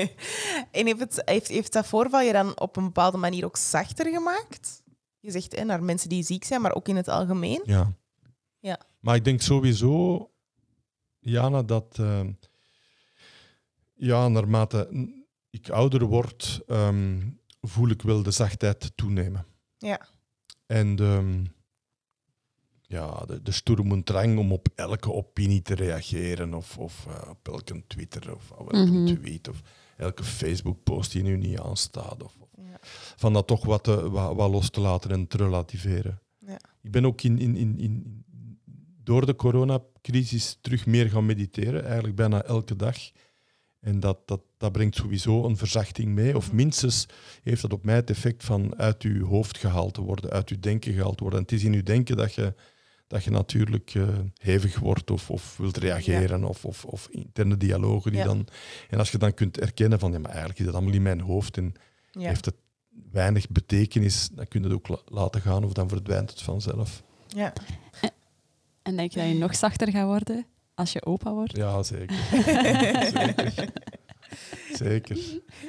en heeft, het, heeft, heeft dat voorval je dan op een bepaalde manier ook zachter gemaakt? Je zegt hè, naar mensen die ziek zijn, maar ook in het algemeen. Ja. Ja. Maar ik denk sowieso, Jana, dat eh, ja, naarmate ik ouder word, ehm, voel ik wel de zachtheid toenemen. Ja. En de, ja, de, de stoere drang om op elke opinie te reageren, of, of eh, op elke Twitter, of elke Mhm. tweet, of elke Facebook-post die nu niet aanstaat. Of, of- Ja. Van dat toch wat, te, wat, wat los te laten en te relativeren. Ja. Ik ben ook in, in, in, in, door de coronacrisis terug meer gaan mediteren, eigenlijk bijna elke dag. En dat, dat, dat brengt sowieso een verzachting mee. Of minstens heeft dat op mij het effect van uit uw hoofd gehaald te worden, uit uw denken gehaald te worden. En het is in uw denken dat je, dat je natuurlijk eh, hevig wordt of, of wilt reageren of, of, of interne dialogen die Ja. dan... En als je dan kunt erkennen van, ja, maar eigenlijk is dat allemaal in mijn hoofd en Ja. heeft het weinig betekenis, dan kun je het ook la- laten gaan of dan verdwijnt het vanzelf. Ja. En denk je dat je nog zachter gaat worden als je opa wordt? Ja, zeker. zeker. Zeker.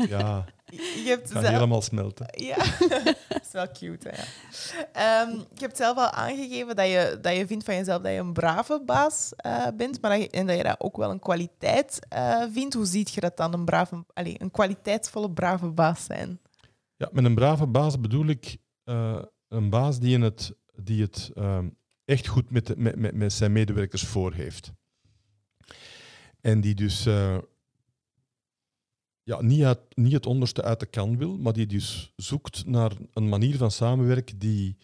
Ja, Je hebt zelf- helemaal smelten. Ja, dat is wel cute. Hè? ja. Ehm, je hebt zelf al aangegeven dat je, dat je vindt van jezelf dat je een brave baas eh, bent, maar dat je, en dat je dat ook wel een kwaliteit eh, vindt. Hoe ziet je dat dan, een, brave, allez, een kwaliteitsvolle brave baas zijn? Ja, met een brave baas bedoel ik eh, een baas die, in het, die het ehm, echt goed met, met, met, zijn medewerkers voor heeft. En die dus eh, ja, niet, niet het onderste uit de kan wil, maar die dus zoekt naar een manier van samenwerken die,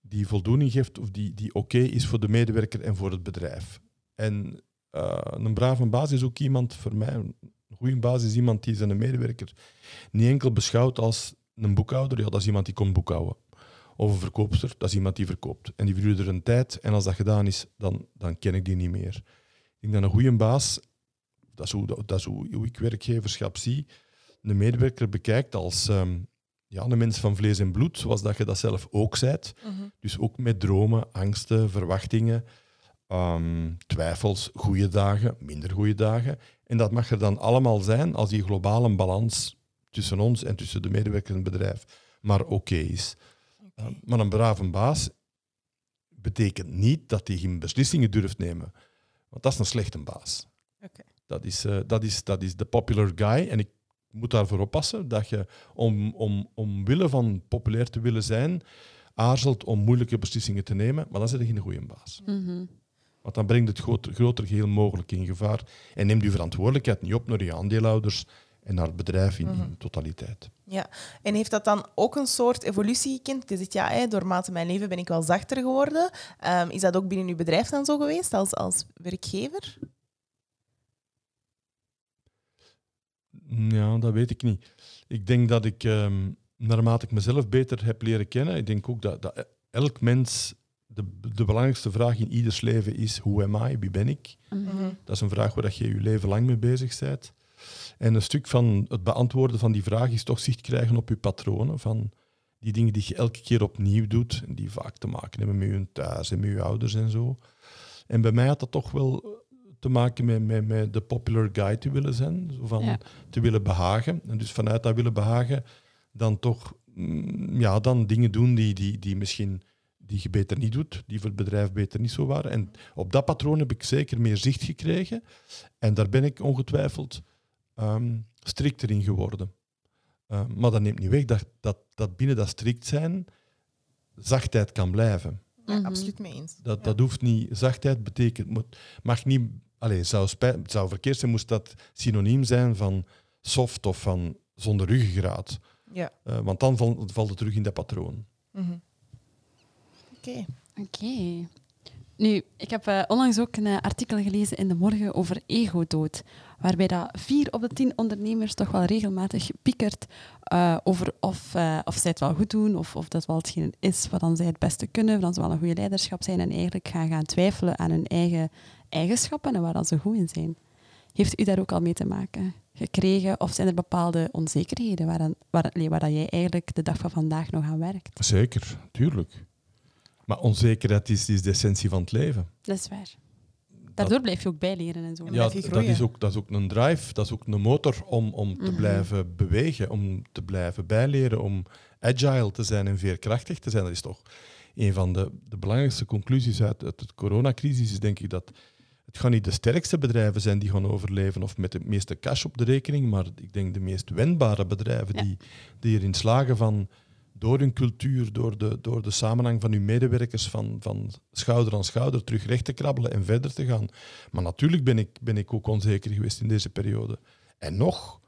die voldoening geeft of die, die oké is voor de medewerker en voor het bedrijf. En eh, een brave baas is ook iemand, voor mij, een goede baas is iemand die zijn medewerker niet enkel beschouwt als een boekhouder, ja, dat is iemand die komt boekhouden. Of een verkoopster, dat is iemand die verkoopt. En die verduurt er een tijd en als dat gedaan is, dan, dan ken ik die niet meer. Ik denk dat een goede baas, dat is hoe, dat is hoe, hoe ik werkgeverschap zie, een medewerker bekijkt als ehm, ja, een mens van vlees en bloed, zoals dat je dat zelf ook zijt. Dus ook met dromen, angsten, verwachtingen, ehm, twijfels, goede dagen, minder goede dagen. En dat mag er dan allemaal zijn als die globale balans tussen ons en tussen de medewerker en het bedrijf maar oké is. Maar een brave baas betekent niet dat hij geen beslissingen durft nemen. Want dat is een slechte baas. Dat, is, eh, dat, is, dat is de popular guy. En ik moet daarvoor oppassen dat je om, om, omwille van populair te willen zijn, aarzelt om moeilijke beslissingen te nemen. Maar dan zit je geen goede baas. Mhm. Want dan brengt het groter, groter geheel mogelijk in gevaar. En neemt je verantwoordelijkheid niet op naar je aandeelhouders en naar het bedrijf in, in totaliteit. Ja, en heeft dat dan ook een soort evolutie gekend? Je zegt, ja, hè, doormate mijn leven ben ik wel zachter geworden. Ehm, is dat ook binnen uw bedrijf dan zo geweest, als, als werkgever? Ja, dat weet ik niet. Ik denk dat ik, ehm, naarmate ik mezelf beter heb leren kennen, ik denk ook dat, dat elk mens, de, de belangrijkste vraag in ieders leven is, hoe am I, wie ben ik? Mhm. Dat is een vraag waar dat je je leven lang mee bezig bent. En een stuk van het beantwoorden van die vraag is toch zicht krijgen op je patronen, van die dingen die je elke keer opnieuw doet, en die vaak te maken hebben met je thuis en met je ouders en zo. En bij mij had dat toch wel te maken met, met, met de popular guy te willen zijn, zo van Ja. te willen behagen. En dus vanuit dat willen behagen dan toch mm, ja, dan dingen doen die, die, die misschien die je beter niet doet, die voor het bedrijf beter niet zo waren. En op dat patroon heb ik zeker meer zicht gekregen. En daar ben ik ongetwijfeld ehm, strikter in geworden. Uh, maar dat neemt niet weg dat, dat, dat binnen dat strikt zijn zachtheid kan blijven. Ja, Mhm. absoluut mee eens. Dat, Ja. dat hoeft niet, zachtheid betekent, moet, mag niet, allez, zou, spij- het zou verkeerd zijn, moest dat synoniem zijn van soft of van zonder ruggengraat. Ja. Uh, want dan val- valt het terug in dat patroon. Mhm. Oké. Oké. Nu, ik heb eh, onlangs ook een eh, artikel gelezen in De Morgen over ego-dood, waarbij dat vier op de tien ondernemers toch wel regelmatig piekert eh, over of, of zij het wel goed doen, of, of dat wel hetgeen is wat dan zij het beste kunnen, of dan ze wel een goede leiderschap zijn en eigenlijk gaan, gaan twijfelen aan hun eigen eigenschappen en waar dan ze goed in zijn. Heeft u daar ook al mee te maken gekregen, of zijn er bepaalde onzekerheden waar, waar, waar dat jij eigenlijk de dag van vandaag nog aan werkt? Zeker, tuurlijk. Maar onzekerheid is, is de essentie van het leven. Dat is waar. Daardoor blijf je ook bijleren en zo. Ja, Ja, blijf je dat is, ook, dat is ook een drive, dat is ook een motor om, om te Mhm. blijven bewegen, om te blijven bijleren, om agile te zijn en veerkrachtig te zijn. Dat is toch een van de, de belangrijkste conclusies uit, uit de coronacrisis, is denk ik dat het gaan niet de sterkste bedrijven zijn die gaan overleven of met de meeste cash op de rekening, maar ik denk de meest wendbare bedrijven Ja. die, die erin slagen van door hun cultuur, door de, door de samenhang van hun medewerkers, van, van schouder aan schouder terug recht te krabbelen en verder te gaan. Maar natuurlijk ben ik, ben ik ook onzeker geweest in deze periode. En nog,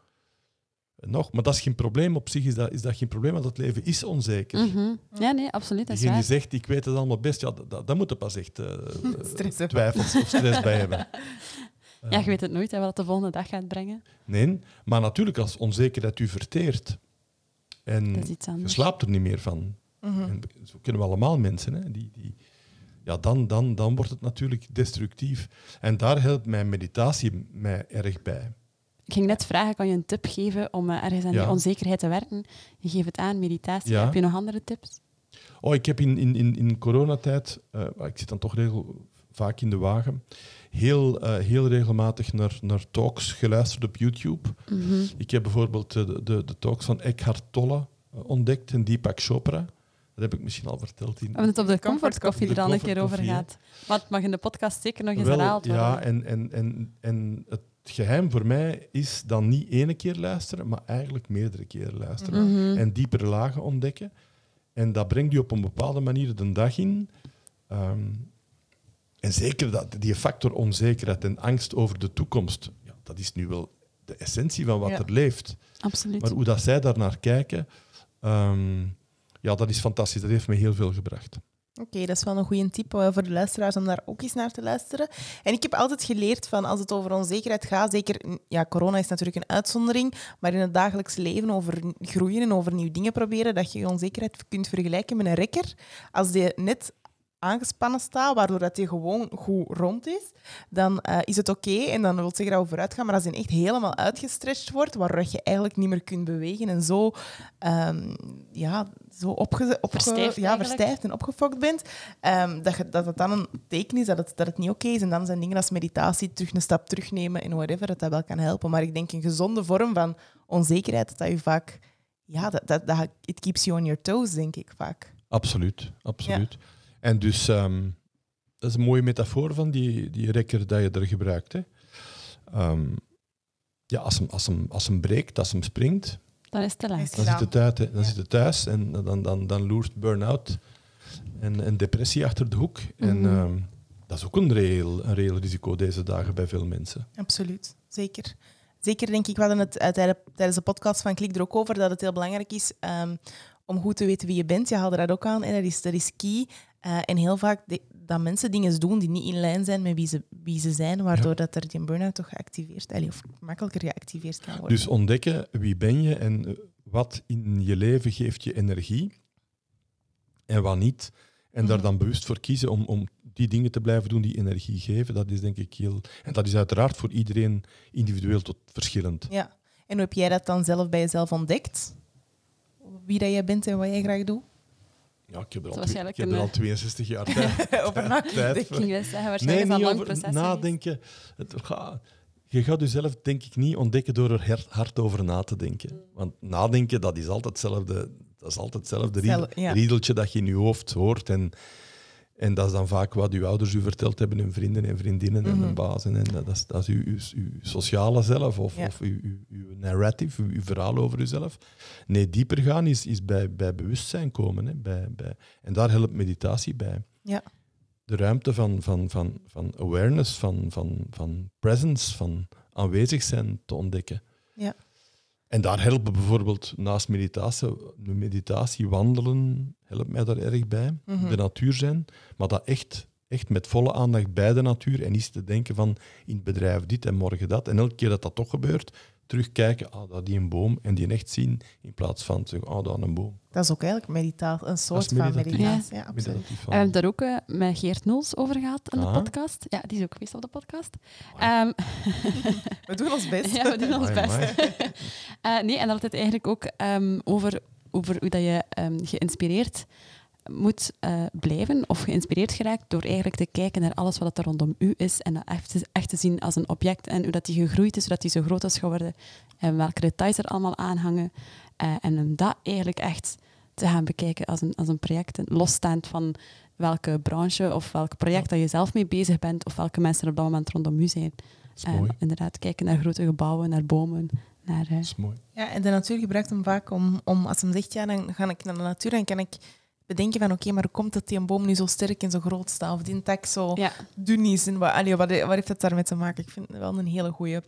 en nog, maar dat is geen probleem. Op zich is dat, is dat geen probleem, want het leven is onzeker. Mhm. Ja, nee, absoluut. Dat is Diegene die zegt, ik weet het allemaal best, ja, dat, dat, moet er pas echt eh, twijfels of stress bij hebben. Ja, je weet het nooit hè, wat de volgende dag gaat brengen. Nee, maar natuurlijk als onzekerheid u verteert en Dat is iets je slaapt er niet meer van. Mhm. En zo kunnen we allemaal mensen, hè, die, die, ja, dan, dan, dan wordt het natuurlijk destructief. En daar helpt mijn meditatie mij erg bij. Ik ging net vragen, kan je een tip geven om eh, ergens aan Ja. die onzekerheid te werken? Je geeft het aan, meditatie. Ja. Heb je nog andere tips? Oh, ik heb in, in, in, in coronatijd, eh, ik zit dan toch regel, vaak in de wagen, heel, eh, heel regelmatig naar, naar talks geluisterd op YouTube. Mhm. Ik heb bijvoorbeeld eh, de, de, de talks van Eckhart Tolle eh, ontdekt en Deepak Chopra. Dat heb ik misschien al verteld. In, We hebben het op de Comfort comfort coffee De er al een keer over gehad. Maar het mag in de podcast zeker nog eens Wel, herhaald worden. Ja, en, en, en, en het geheim voor mij is dan niet ene keer luisteren, maar eigenlijk meerdere keren luisteren. Mhm. En diepere lagen ontdekken. En dat brengt u op een bepaalde manier de dag in. Ehm, en zeker dat, die factor onzekerheid en angst over de toekomst, ja, dat is nu wel de essentie van wat Ja. er leeft. Absoluut. Maar hoe dat zij daar naar kijken, ehm, ja, dat is fantastisch. Dat heeft me heel veel gebracht. Oké, dat is wel een goede tip eh, voor de luisteraars om daar ook eens naar te luisteren. En ik heb altijd geleerd van als het over onzekerheid gaat, zeker, ja, corona is natuurlijk een uitzondering, maar in het dagelijks leven over groeien en over nieuwe dingen proberen, dat je je onzekerheid kunt vergelijken met een rekker. Als die net aangespannen staat, waardoor dat die gewoon goed rond is, dan eh, is het oké en dan wil zeggen dat we vooruit gaan. Maar als die echt helemaal uitgestretched wordt, waardoor je eigenlijk niet meer kunt bewegen en zo, ehm, ja, zo opge, opge- Verstijfd ja, verstijfd en opgefokt bent, ehm, dat, je, dat het dan een teken is dat het, dat het niet oké is. En dan zijn dingen als meditatie, terug een stap terugnemen en whatever, dat dat wel kan helpen. Maar ik denk een gezonde vorm van onzekerheid, dat dat je vaak... Ja, dat, dat, dat, it keeps you on your toes, denk ik vaak. Absoluut, absoluut. En dus, ehm, dat is een mooie metafoor van die, die rekker dat je er gebruikt. Hè. Ehm, ja, als hem, als, hem, als hem breekt, als hem springt, Dan is het te laat. Is dan zit het, uit, hè. dan Ja. zit het thuis en dan, dan, dan loert burn-out en, en depressie achter de hoek. En Mhm. ehm, dat is ook een reëel, een reëel risico deze dagen bij veel mensen. Absoluut, zeker. Zeker denk ik, we hadden het eh, tijden- tijdens de podcast van Klik er ook over, dat het heel belangrijk is ehm, om goed te weten wie je bent. Je haalde dat ook aan en dat is, dat is key. Eh, en heel vaak de- dat mensen dingen doen die niet in lijn zijn met wie ze, wie ze zijn, waardoor dat er die burn-out toch geactiveerd, allee, of makkelijker geactiveerd kan worden. Dus ontdekken wie ben je en eh, wat in je leven geeft je energie en wat niet. En daar Mhm. dan bewust voor kiezen om, om die dingen te blijven doen die energie geven. Dat is denk ik heel... En dat is uiteraard voor iedereen individueel tot verschillend. Ja. En hoe heb jij dat dan zelf bij jezelf ontdekt? Wie dat jij bent en wat jij graag doet? Ja, ik heb er al, twee- waarschijnlijk ik heb er al 62 jaar tijd. Over nadenken. zeggen, Nee, waarschijnlijk is dat lang proces nadenken. Het gaat- je gaat jezelf denk ik niet ontdekken door er hard over na te denken. Want nadenken, dat is altijd hetzelfde, dat is altijd hetzelfde riedeltje dat je in je hoofd hoort. En, en dat is dan vaak wat uw ouders u verteld hebben, hun vrienden en vriendinnen en hun bazen. En dat is, dat is uw, uw, uw sociale zelf of, Ja. of uw, uw, narrative, uw, uw verhaal over uzelf. Nee, dieper gaan is, is bij, bij bewustzijn komen. Hè, bij, bij, en daar helpt meditatie bij Ja. de ruimte van, van, van, van awareness, van, van, van presence, van aanwezig zijn te ontdekken. Ja. En daar helpen bijvoorbeeld naast meditatie, meditatie wandelen, helpt mij daar erg bij. Mhm. De natuur zijn, maar dat echt, echt met volle aandacht bij de natuur en niet te denken van in het bedrijf dit en morgen dat. En elke keer dat dat toch gebeurt, terugkijken, ah, dat die een boom en die echt zien in plaats van te zeggen, ah, dat een boom. Dat is ook eigenlijk meditatie, een soort is van meditatie. Ja, absoluut. Van- We hebben daar ook eh, met Geert Noels over gehad in de Ah. podcast. Ja, die is ook geweest op de podcast. Ehm, We doen ons best. ja, we doen ons best. Eh, nee, en dat had het eigenlijk ook ehm, over, over hoe dat je ehm, geïnspireerd moet eh, blijven of geïnspireerd geraakt door eigenlijk te kijken naar alles wat er rondom u is en dat echt, te- echt te zien als een object en hoe dat die gegroeid is, hoe dat die zo groot is geworden en welke details er allemaal aan hangen. Eh, en om dat eigenlijk echt te gaan bekijken als een, als een project, losstaand van welke branche of welk project dat je zelf mee bezig bent of welke mensen er op dat moment rondom u zijn. Dat is En mooi. inderdaad, kijken naar grote gebouwen, naar bomen, naar... eh, Dat is mooi. Ja, en de natuur gebruikt hem vaak om, om als hem zegt, ja, dan ga ik naar de natuur en kan ik bedenken van, oké, maar hoe komt het die een boom nu zo sterk en zo groot staat? Of die tak zo ja. dun is? En wat, allee, wat, wat heeft dat daarmee te maken? Ik vind het wel een hele goeie.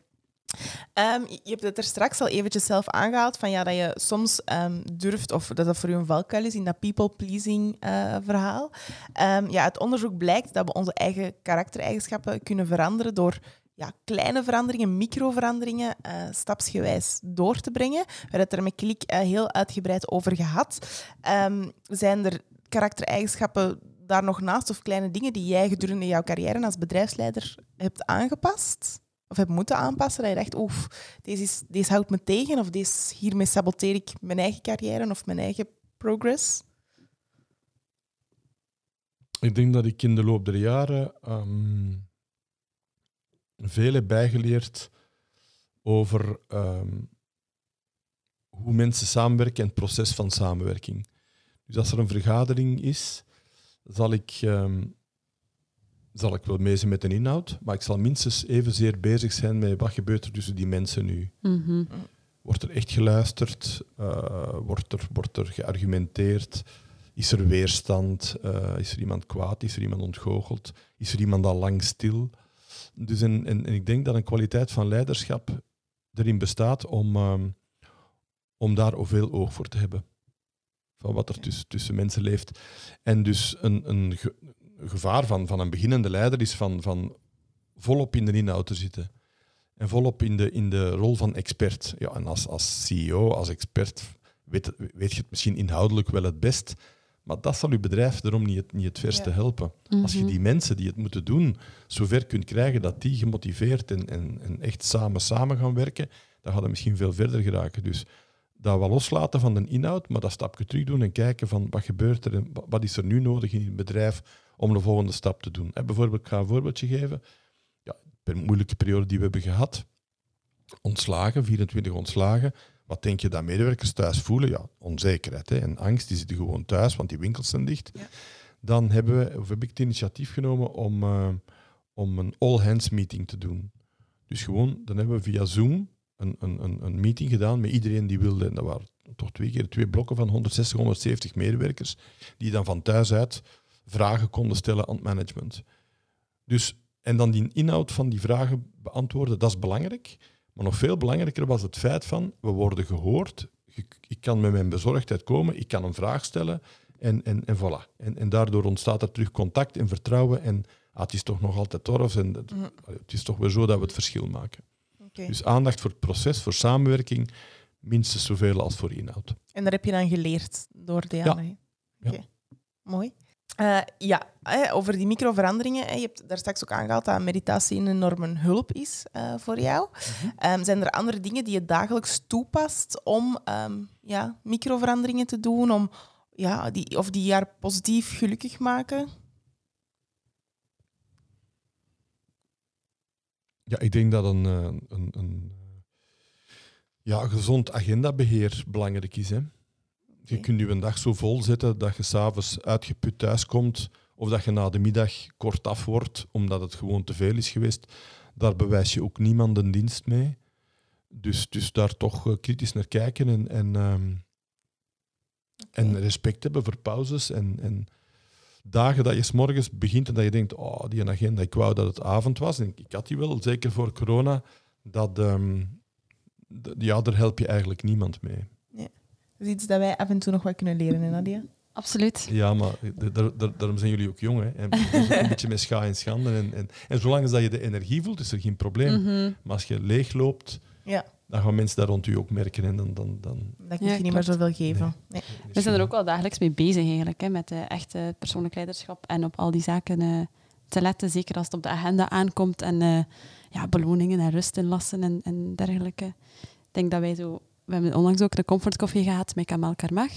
Ehm, je hebt het er straks al eventjes zelf aangehaald, van ja, dat je soms ehm, durft, of dat dat voor je een valkuil is in dat people-pleasing eh, verhaal. Ehm, ja, het onderzoek blijkt dat we onze eigen karaktereigenschappen kunnen veranderen door ja, kleine veranderingen, microveranderingen, eh stapsgewijs door te brengen. We hebben het er met Klik eh, heel uitgebreid over gehad. Ehm, zijn er karaktereigenschappen daar nog naast of kleine dingen die jij gedurende jouw carrière als bedrijfsleider hebt aangepast? Of hebt moeten aanpassen? Dat je dacht, oef, deze, is, deze houdt me tegen of deze, hiermee saboteer ik mijn eigen carrière of mijn eigen progress? Ik denk dat ik in de loop der jaren ehm, veel heb bijgeleerd over ehm, hoe mensen samenwerken en het proces van samenwerking. Dus als er een vergadering is, zal ik, ehm, zal ik wel mee zijn met een inhoud, maar ik zal minstens evenzeer bezig zijn met wat gebeurt er tussen die mensen nu. Mhm. Wordt er echt geluisterd? Eh, wordt, er, wordt er geargumenteerd? Is er weerstand? Eh, is er iemand kwaad? Is er iemand ontgoocheld? Is er iemand al lang stil? Dus en, en, en ik denk dat een kwaliteit van leiderschap erin bestaat om, ehm, om daar veel oog voor te hebben. Van wat er tussen, tussen mensen leeft. En dus een, een ge- gevaar van, van een beginnende leider is van, van volop in de inhoud te zitten. En volop in de, in de rol van expert. Ja, en als, als CEO, als expert, weet, weet je het misschien inhoudelijk wel het best. Maar dat zal je bedrijf erom niet het, niet het verste Ja. helpen. Als je Mhm. die mensen die het moeten doen, zover kunt krijgen dat die gemotiveerd en, en, en echt samen samen gaan werken, dan gaat het misschien veel verder geraken. Dus dat wel loslaten van de inhoud, maar dat stapje terug doen en kijken van wat gebeurt er en wa- wat is er nu nodig in het bedrijf om de volgende stap te doen. Hè, bijvoorbeeld, ik ga een voorbeeldje geven. Ja, per moeilijke periode die we hebben gehad, ontslagen, 24 ontslagen. Wat denk je dat medewerkers thuis voelen? Ja, onzekerheid hè, en angst. Die zitten gewoon thuis, want die winkels zijn dicht. Ja. Dan hebben we, of heb ik het initiatief genomen om, eh, om een all-hands meeting te doen. Dus gewoon, dan hebben we via Zoom een, een, een, een meeting gedaan met iedereen die wilde. En dat waren toch twee keer twee blokken van 160, 170 medewerkers, die dan van thuis uit vragen konden stellen aan het management. Dus, en dan die inhoud van die vragen beantwoorden, dat is belangrijk. Maar nog veel belangrijker was het feit van, we worden gehoord, ik, kan met mijn bezorgdheid komen, ik kan een vraag stellen en, en, en voilà. En, en daardoor ontstaat er terug contact en vertrouwen en ah, het is toch nog altijd torf en het, Mhm. het is toch weer zo dat we het verschil maken. Dus aandacht voor het proces, voor samenwerking, minstens zoveel als voor inhoud. En daar heb je dan geleerd door de jaren. Ja. Oké, mooi. Eh, ja, over die microveranderingen. Je hebt daar straks ook aangehaald dat meditatie een enorme hulp is eh, voor jou. Ehm, zijn er andere dingen die je dagelijks toepast om ehm, ja, microveranderingen te doen, om ja, die, of die jaar positief gelukkig maken? Ja, ik denk dat een, eh, een, een ja, gezond agendabeheer belangrijk is. Hè. Je kunt je een dag zo vol zetten dat je s'avonds uitgeput thuiskomt of dat je na de middag kort af wordt omdat het gewoon te veel is geweest. Daar bewijs je ook niemand een dienst mee. Dus, dus daar toch eh, kritisch naar kijken en, en, ehm, en respect hebben voor pauzes. En, en dagen dat je 's morgens begint en dat je denkt, oh, die agenda, ik wou dat het avond was. En ik, had die wel, zeker voor corona. Dat, ehm, ja, daar help je eigenlijk niemand mee. Dat is iets dat wij af en toe nog wat kunnen leren, hè, Nadia? Absoluut. Ja, maar d- daar- daar- daarom zijn jullie ook jong. Hè? En dus een beetje met scha en schande. En, en, en zolang als dat je de energie voelt, is er geen probleem. Mhm. Maar als je leeg loopt, Ja, dan gaan mensen daar rond u ook merken. En dan, dan, dan, dan kun Ja, je niet meer zoveel geven. Nee. We zijn er ook wel dagelijks mee bezig eigenlijk, hè, met uh, echte persoonlijk leiderschap en op al die zaken eh, te letten, zeker als het op de agenda aankomt en eh, ja, beloningen en rust inlassen en, en dergelijke. Ik denk dat wij zo... We hebben onlangs ook de comfortkoffie gehad met Kamal Karmach,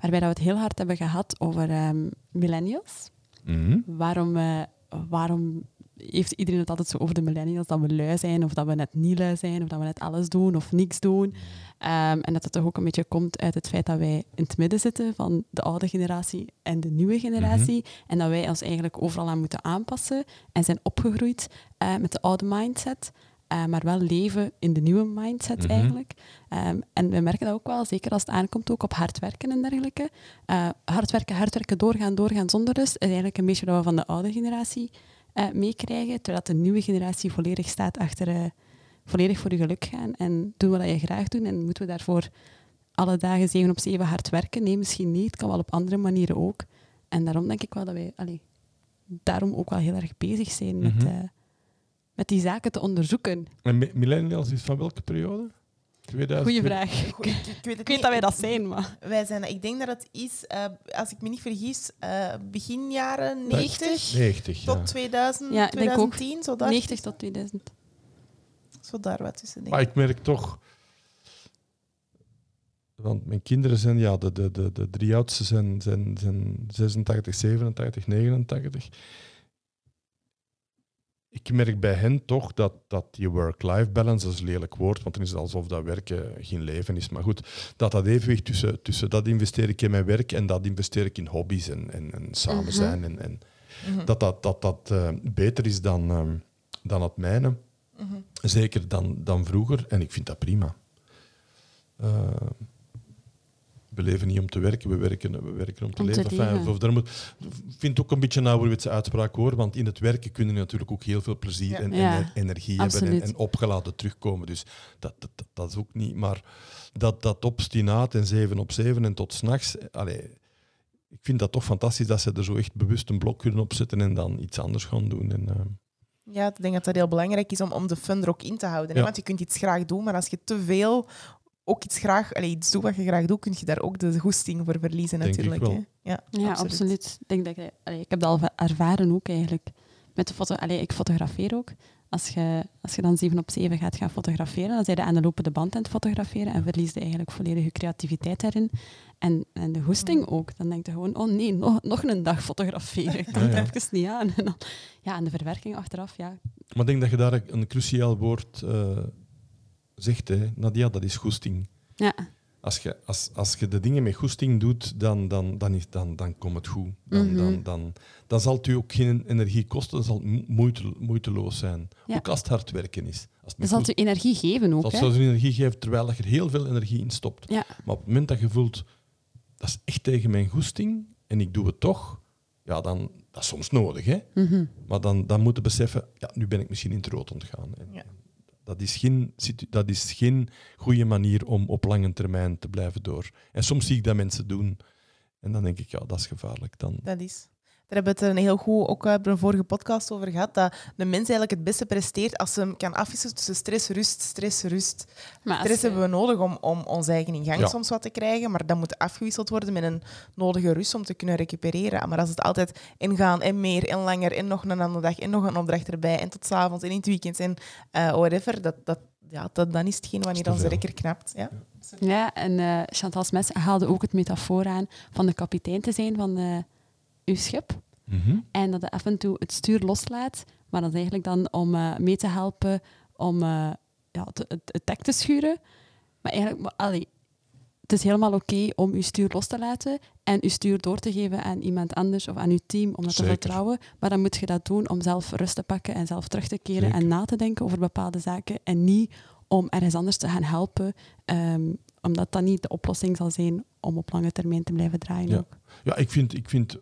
waarbij dat we het heel hard hebben gehad over ehm, millennials. Mhm. Waarom, eh, waarom heeft iedereen het altijd zo over de millennials, dat we lui zijn, of dat we net niet lui zijn, of dat we net alles doen of niks doen. Ehm, en dat het toch ook een beetje komt uit het feit dat wij in het midden zitten van de oude generatie en de nieuwe generatie. En dat wij ons eigenlijk overal aan moeten aanpassen en zijn opgegroeid eh, met de oude mindset. Eh, maar wel leven in de nieuwe mindset Mhm. eigenlijk. Ehm, en we merken dat ook wel, zeker als het aankomt ook op hard werken en dergelijke. Eh, hard werken, hard werken, doorgaan, doorgaan zonder rust is eigenlijk een beetje wat we van de oude generatie eh, meekrijgen, terwijl de nieuwe generatie volledig staat achter volledig voor je geluk gaan en doen wat je graag doet. En moeten we daarvoor alle dagen 7 op 7 hard werken? Nee, misschien niet. Het kan wel op andere manieren ook. En daarom denk ik wel dat wij allee, daarom ook wel heel erg bezig zijn met, Mhm. Met die zaken te onderzoeken. En mi- millennials is van welke periode? 2000? Goeie vraag. Goed, ik, ik weet het Ik weet niet. dat wij dat zijn, maar... Wij zijn, ik denk dat het is, eh, als ik me niet vergis, eh, begin jaren 90 90, ja. tot 2000, Ja, ik denk ook 2010, zo daar, 90 tot 2000. zo daar wat tussen. Denk Maar ik. ik merk toch... Want mijn kinderen zijn, ja, de, de, de, de drie oudste zijn, zijn, zijn 86, 87, 89. Ik merk bij hen toch dat, dat die work-life balance, dat is een lelijk woord, want dan is het alsof dat werken geen leven is. Maar goed, dat dat evenwicht tussen, tussen dat investeer ik in mijn werk en dat investeer ik in hobby's en, en, en samen Mhm. zijn. En, en Mhm, dat dat, dat, dat eh, beter is dan, ehm, dan het mijne. mhm. Zeker dan, dan vroeger. En ik vind dat prima. Eh, we leven niet om te werken, we werken, we werken om te Om te leven. Enfin, leven. of daar moet, ik vind het ook een beetje een ouderwetse uitspraak hoor, want in het werken kun je natuurlijk ook heel veel plezier Ja. en, Ja, en energie hebben en, opgeladen terugkomen. Dus dat, dat, dat, dat is ook niet. Maar dat, dat obstinaat en zeven op zeven en tot s'nachts. Ik vind dat toch fantastisch dat ze er zo echt bewust een blok kunnen opzetten en dan iets anders gaan doen. En, eh, Ja, ik denk dat dat heel belangrijk is om, om de fun er ook in te houden. Ja. Want je kunt iets graag doen, maar als je te veel ook iets, graag, allee, iets doet wat je graag doet, kun je daar ook de goesting voor verliezen Denk ik natuurlijk. wel. Hè. Ja, Ja, absoluut. Ik, denk dat ik, allee, ik heb dat al ervaren ook eigenlijk. Met de foto, allee, ik fotografeer ook. Als je, als je dan 7 op 7 gaat gaan fotograferen, dan zijn je aan de lopende band aan het fotograferen en verlies je eigenlijk volledig je creativiteit daarin. En, en de goesting ook. Dan denk je gewoon, oh nee, nog, nog een dag fotograferen. Ik kan Ja, het ja. even niet aan. En, dan, ja, en de verwerking achteraf, ja. Maar ik denk dat je daar een cruciaal woord eh, zegt, hè. Nadia, dat is goesting. ja. Als je, als, als je de dingen met goesting doet, dan, dan, dan, is, dan, dan komt het goed. Dan, Mhm. dan, dan, dan zal het u ook geen energie kosten, dan zal het mo- moeite, moeiteloos zijn. Ja. Ook als het hard werken is. Als het zal je energie geven ook. dat zal je energie geven terwijl je er heel veel energie in stopt. Ja. Maar op het moment dat je voelt, dat is echt tegen mijn goesting en ik doe het toch, ja, dan, dat is soms nodig. Hè? Mhm. Maar dan, dan moet je beseffen, ja, nu ben ik misschien in het rood ontgaan. En Ja. Dat, is geen, dat is geen goede manier om op lange termijn te blijven door. En soms zie ik dat mensen doen. En dan denk ik, ja, dat is gevaarlijk. Dan, Dat is. Daar hebben we het een heel goed ook eh, bij een vorige podcast over gehad. Dat de mens eigenlijk het beste presteert als ze hem kan afwisselen tussen stress, rust, stress, rust. Maar Stress je- hebben we nodig om, om ons eigen in gang Ja. soms wat te krijgen, maar dat moet afgewisseld worden met een nodige rust om te kunnen recupereren. Maar als het altijd ingaan en meer en langer en nog een andere dag en nog een opdracht erbij en tot 's avonds en in het weekend en eh, whatever, dat, dat, ja, dat, dan is hetgeen wanneer onze rekker knapt. Ja. Ja, en eh Chantal Smes haalde ook het metafoor aan van de kapitein te zijn van eh, uw schip. Mhm. En dat je af en toe het stuur loslaat, maar dat is eigenlijk dan om eh, mee te helpen om eh, ja, het, het, het dek te schuren. Maar eigenlijk, maar, allee, het is helemaal oké om uw stuur los te laten en uw stuur door te geven aan iemand anders of aan uw team om dat te vertrouwen. Maar dan moet je dat doen om zelf rust te pakken en zelf terug te keren Zeker. en na te denken over bepaalde zaken. En niet om ergens anders te gaan helpen, ehm, omdat dat niet de oplossing zal zijn om op lange termijn te blijven draaien. Ja. Ook. Ja, ik vind, ik vind,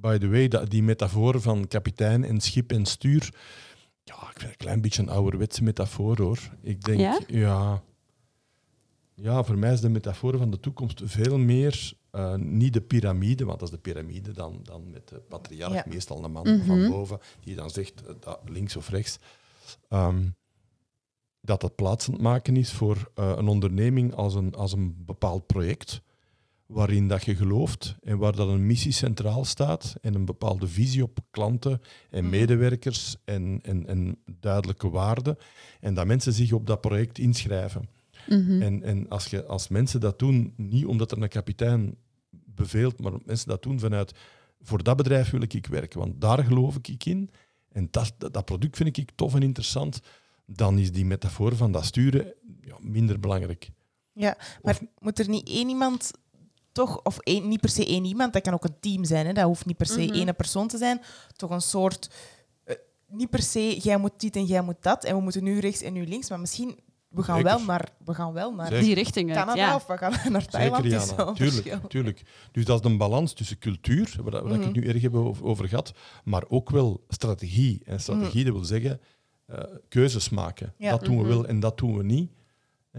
by the way, dat die metafoor van kapitein en schip en stuur, ja, ik vind het een klein beetje een ouderwetse metafoor hoor. Ik denk, Ja? ja, ja, voor mij is de metafoor van de toekomst veel meer eh, niet de piramide, want dat is de piramide dan, dan met de patriarch, Ja. meestal een man Mhm. van boven, die dan zegt dat links of rechts. Ehm, dat dat plaatsend maken is voor eh, een onderneming als een, als een bepaald project waarin dat je gelooft en waar dat een missie centraal staat en een bepaalde visie op klanten en Mhm. medewerkers en, en, en duidelijke waarden en dat mensen zich op dat project inschrijven. Mhm. En, en als, je, als mensen dat doen, niet omdat er een kapitein beveelt, maar mensen dat doen vanuit voor dat bedrijf wil ik werken, want daar geloof ik in en dat, dat, dat product vind ik tof en interessant, dan is die metafoor van dat sturen ja, minder belangrijk. Ja, maar Of- moet er niet één iemand toch, of één, niet per se één iemand, dat kan ook een team zijn, hè? dat hoeft niet per se Mhm. één persoon te zijn, toch een soort, eh, niet per se jij moet dit en jij moet dat, en we moeten nu rechts en nu links, maar misschien, we gaan Zeker. wel naar, we gaan wel naar Zeker. Die richting uit, Canada ja. of we gaan naar Thailand. Zeker, Jana. Tuurlijk, tuurlijk. Dus dat is een balans tussen cultuur, waar, waar ik het nu erg heb over, over gehad, maar ook wel strategie. En strategie, dat wil zeggen eh, keuzes maken. Ja. Dat doen we Mhm. wel en dat doen we niet.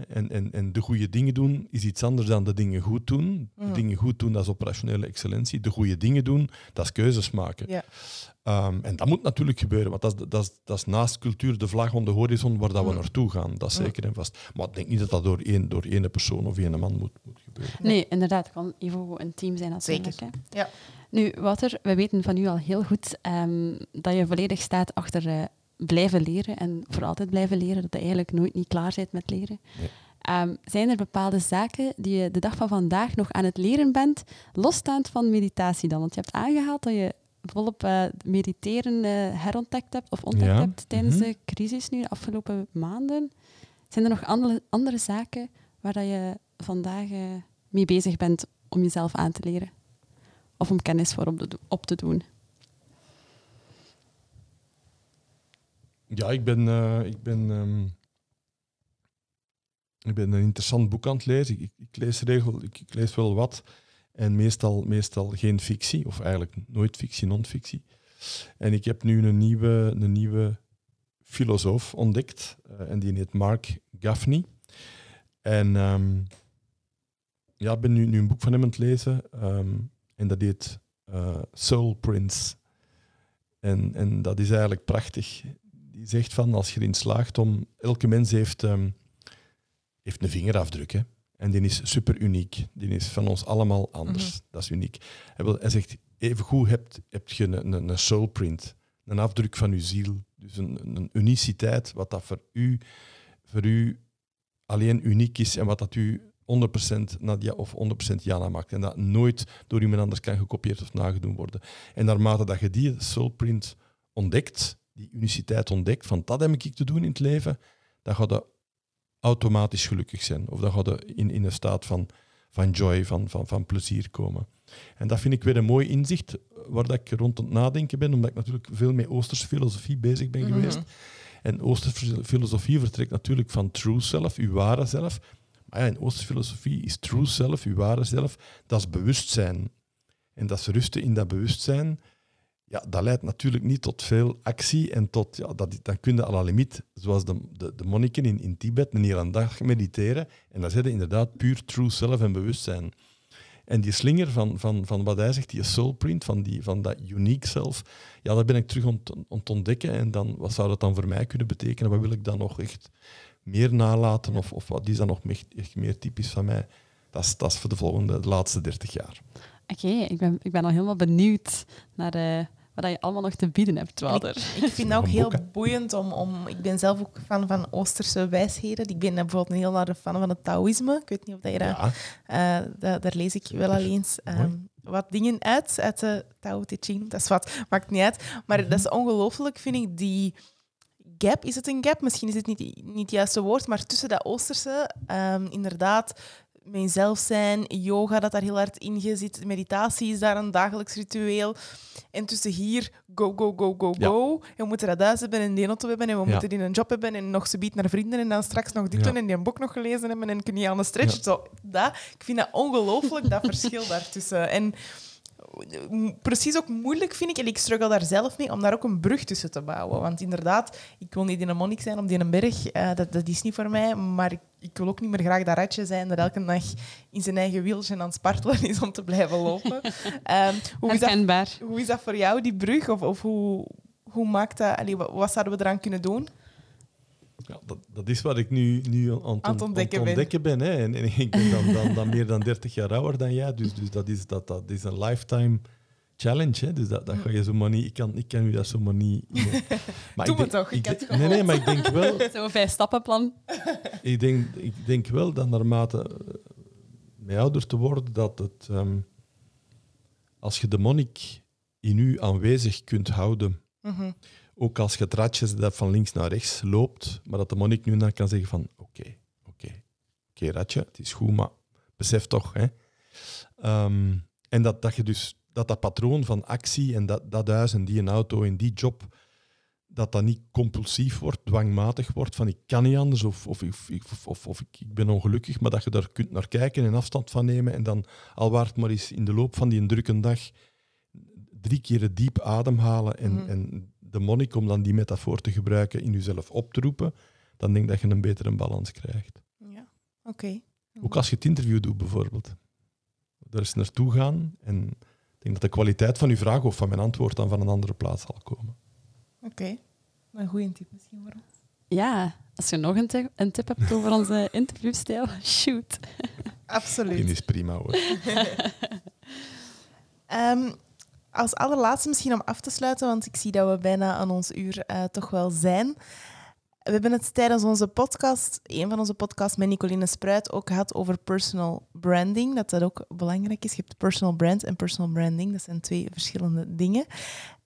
En, en, en de goede dingen doen is iets anders dan de dingen goed doen. De Mhm. dingen goed doen, dat is operationele excellentie. De goede dingen doen, dat is keuzes maken. Ja. Ehm, en dat moet natuurlijk gebeuren, want dat is, dat, is, dat is naast cultuur de vlag om de horizon waar dat we Mhm. naartoe gaan. Dat is Mhm. zeker en vast. Maar ik denk niet dat dat door één, door één persoon of één man moet, moet gebeuren. Nee, inderdaad. Het kan even een team zijn natuurlijk. Zeker. Hè. Ja. Nu, Wouter, we weten van u al heel goed ehm, dat je volledig staat achter eh, blijven leren en voor altijd blijven leren, dat je eigenlijk nooit niet klaar bent met leren. Nee. Ehm, zijn er bepaalde zaken die je de dag van vandaag nog aan het leren bent, losstaand van meditatie dan? Want je hebt aangehaald dat je volop eh, mediteren eh, herontdekt hebt of ontdekt Ja. hebt tijdens Mhm. de crisis nu, de afgelopen maanden. Zijn er nog andere, andere zaken waar dat je vandaag eh, mee bezig bent om jezelf aan te leren? Of om kennis voor op te doen? Ja, ik ben, eh, ik, ben, ehm, ik ben een interessant boek aan het lezen. Ik, ik lees regel, ik, lees wel wat. En meestal, meestal geen fictie, of eigenlijk nooit fictie, non-fictie. En ik heb nu een nieuwe, een nieuwe filosoof ontdekt. eh, en die heet Mark Gaffney. En ehm, ja, ik ben nu, nu een boek van hem aan het lezen. ehm, en dat heet eh, Soul Prince. En, en dat is eigenlijk prachtig die zegt van als je erin slaagt om. Elke mens heeft, ehm, heeft een vingerafdruk. Hè? En die is super uniek. Die is van ons allemaal anders. Mhm. Dat is uniek. Hij, wil, hij zegt, even goed hebt, heb je een, een, een soulprint. Een afdruk van je ziel. Dus een, een uniciteit, wat dat voor u, voor u alleen uniek is en wat dat u 100% Nadia of 100% Jana maakt. En dat nooit door iemand anders kan gekopieerd of nagedoen worden. En naarmate dat je die soulprint ontdekt, die uniciteit ontdekt, van dat heb ik te doen in het leven, dan gaat je automatisch gelukkig zijn. Of dan gaat in, in een staat van, van joy, van, van, van plezier komen. En dat vind ik weer een mooi inzicht waar dat ik rond het nadenken ben, omdat ik natuurlijk veel met Oosterse filosofie bezig ben Mhm. geweest. En Oosterse filosofie vertrekt natuurlijk van true self, uw ware zelf. Maar ja, in Oosterse filosofie is true self, uw ware zelf, dat is bewustzijn. En dat is rusten in dat bewustzijn. Ja, dat leidt natuurlijk niet tot veel actie en tot, ja, dat, dan kun je à la limiet, zoals de, de, de monniken in, in Tibet, een hele dag mediteren. En dan zit je inderdaad puur true self en bewustzijn. En die slinger van, van, van wat hij zegt, die soulprint, van, die, van dat unique self, ja, dat ben ik terug aan het- aan ontdekken. En dan, wat zou dat dan voor mij kunnen betekenen? Wat wil ik dan nog echt meer nalaten? Of, of wat is dan nog echt, meer typisch van mij? Dat is, dat is voor de volgende, de laatste 30 jaar. Oké, ik, ben, ik ben al helemaal benieuwd naar eh, wat je allemaal nog te bieden hebt, Wouter. Ik vind dat ook heel boeiend om, om... Ik ben zelf ook fan van Oosterse wijsheden. Ik ben bijvoorbeeld een heel harde fan van het Taoïsme. Ik weet niet of dat je. Ja, eh, da- daar lees ik wel al eens ehm, wat dingen uit, uit de Tao Te Ching. Dat is wat, maakt niet uit. Maar Mhm. dat is ongelooflijk, vind ik, die gap. Is het een gap? Misschien is het niet, niet het juiste woord, maar tussen dat Oosterse, ehm, inderdaad, mijn zelf zijn, yoga dat daar heel hard in zit, meditatie is daar een dagelijks ritueel. En tussen hier, go, go, go, go, Ja. go. En we moeten dat thuis hebben en die auto hebben en we Ja. moeten die een job hebben en nog zoiets naar vrienden en dan straks nog dit Ja. doen en die een boek nog gelezen hebben en kun je aan de stretch. Zo, dat, ik vind dat ongelooflijk, dat verschil daartussen. En precies ook moeilijk vind ik, en ik struggle daar zelf mee, om daar ook een brug tussen te bouwen. Want inderdaad, ik wil niet in een monnik zijn op die een berg, eh, dat, dat is niet voor mij, maar ik, ik wil ook niet meer graag dat ratje zijn dat elke dag in zijn eigen wieltje aan het spartelen is om te blijven lopen. Ehm, hoe, is dat, hoe is dat voor jou, die brug? Of, of hoe, hoe maakt dat... allee, wat, wat zouden we eraan kunnen doen? Ja, dat, dat is wat ik nu, nu aan, het Aan het on- ontdekken aan ben. het ontdekken ben. hè. En, en ik ben dan, dan, dan meer dan 30 jaar ouder dan jij, dus, dus dat, is, dat, dat is een lifetime challenge. Hè. Dus dat, dat ga je zomaar niet... Ik kan, ik kan u dat zomaar niet... Maar Doe ik toch, ik heb het nee, nee, maar ik denk wel... Zo'n vijf-stappenplan. Ik denk, ik denk wel dat naarmate eh, mij ouder te worden, dat het, ehm, als je de monnik in u aanwezig kunt houden, Mhm. Ook als je het ratje dat van links naar rechts loopt, maar dat de monnik nu dan kan zeggen van oké, oké, oké ratje, het is goed, maar besef toch. Hè? Ehm, en dat, dat je dus dat dat patroon van actie en dat, dat huis en die een auto en die job, dat dat niet compulsief wordt, dwangmatig wordt, van ik kan niet anders of, of, of, of, of, ik, ik ben ongelukkig, maar dat je daar kunt naar kijken en afstand van nemen en dan al waard maar eens in de loop van die drukke dag drie keer diep ademhalen en, Mhm. en monnik, om dan die metafoor te gebruiken, in jezelf op te roepen, dan denk ik dat je een betere balans krijgt. Ja, oké. Ook als je het interview doet, bijvoorbeeld. Er eens naartoe gaan en ik denk dat de kwaliteit van uw vraag of van mijn antwoord dan van een andere plaats zal komen. Oké. Een goede tip misschien voor ons. Ja, als je nog een, tip, een tip hebt over onze interviewstijl, shoot. Die Absoluut. is prima hoor. Ehm, als allerlaatste misschien om af te sluiten, want ik zie dat we bijna aan ons uur eh, toch wel zijn. We hebben het tijdens onze podcast, een van onze podcasts met Nicoline Spruit, ook gehad over personal branding. Dat dat ook belangrijk is. Je hebt personal brand en personal branding. Dat zijn twee verschillende dingen.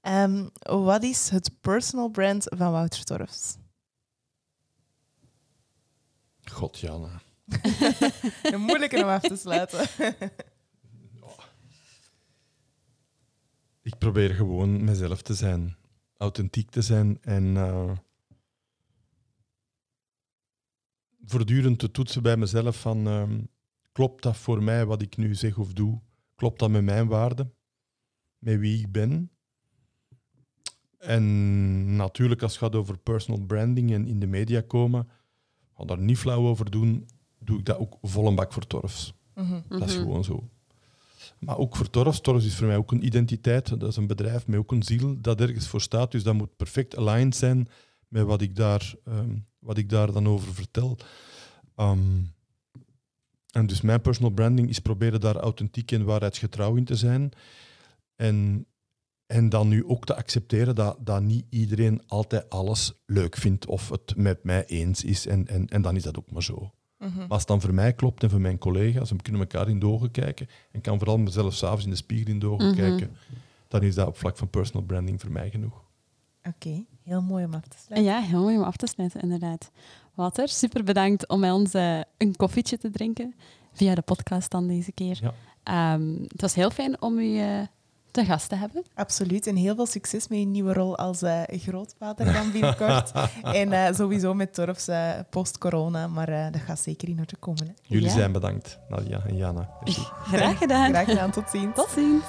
Ehm, wat is het personal brand van Wouter Torfs? God, Jana. Een moeilijke om af te sluiten. Ik probeer gewoon mezelf te zijn, authentiek te zijn en eh, voortdurend te toetsen bij mezelf van ehm, klopt dat voor mij wat ik nu zeg of doe? Klopt dat met mijn waarden? Met wie ik ben? En natuurlijk, als het gaat over personal branding en in de media komen, ga daar niet flauw over doen, doe ik dat ook vol een bak voor torfs. Mhm. Dat is Mhm. gewoon zo. Maar ook voor Torfs. Torfs is voor mij ook een identiteit. Dat is een bedrijf met ook een ziel dat ergens voor staat. Dus dat moet perfect aligned zijn met wat ik daar, ehm, wat ik daar dan over vertel. Ehm, en dus mijn personal branding is proberen daar authentiek en waarheidsgetrouw in te zijn. En, en dan nu ook te accepteren dat, dat niet iedereen altijd alles leuk vindt of het met mij eens is. En, en, en dan is dat ook maar zo. Mhm. Maar als het dan voor mij klopt en voor mijn collega's, en we kunnen elkaar in de ogen kijken en kan vooral mezelf s'avonds in de spiegel in de ogen Mhm. kijken, dan is dat op vlak van personal branding voor mij genoeg. Oké, heel mooi om af te En sluiten. ja, heel mooi om af te sluiten, inderdaad. Walter, super bedankt om met ons eh, een koffietje te drinken. Via de podcast dan deze keer. Ja. Ehm, het was heel fijn om u eh, te gast te hebben. Absoluut. En heel veel succes met je nieuwe rol als eh, grootvader dan binnenkort. en eh, sowieso met Torfs eh, post-corona. Maar eh, dat gaat zeker in orde komen. Hè. Jullie Ja. zijn bedankt, Nadia en Jana. Merci. Graag gedaan. Graag gedaan. Tot ziens. Tot ziens.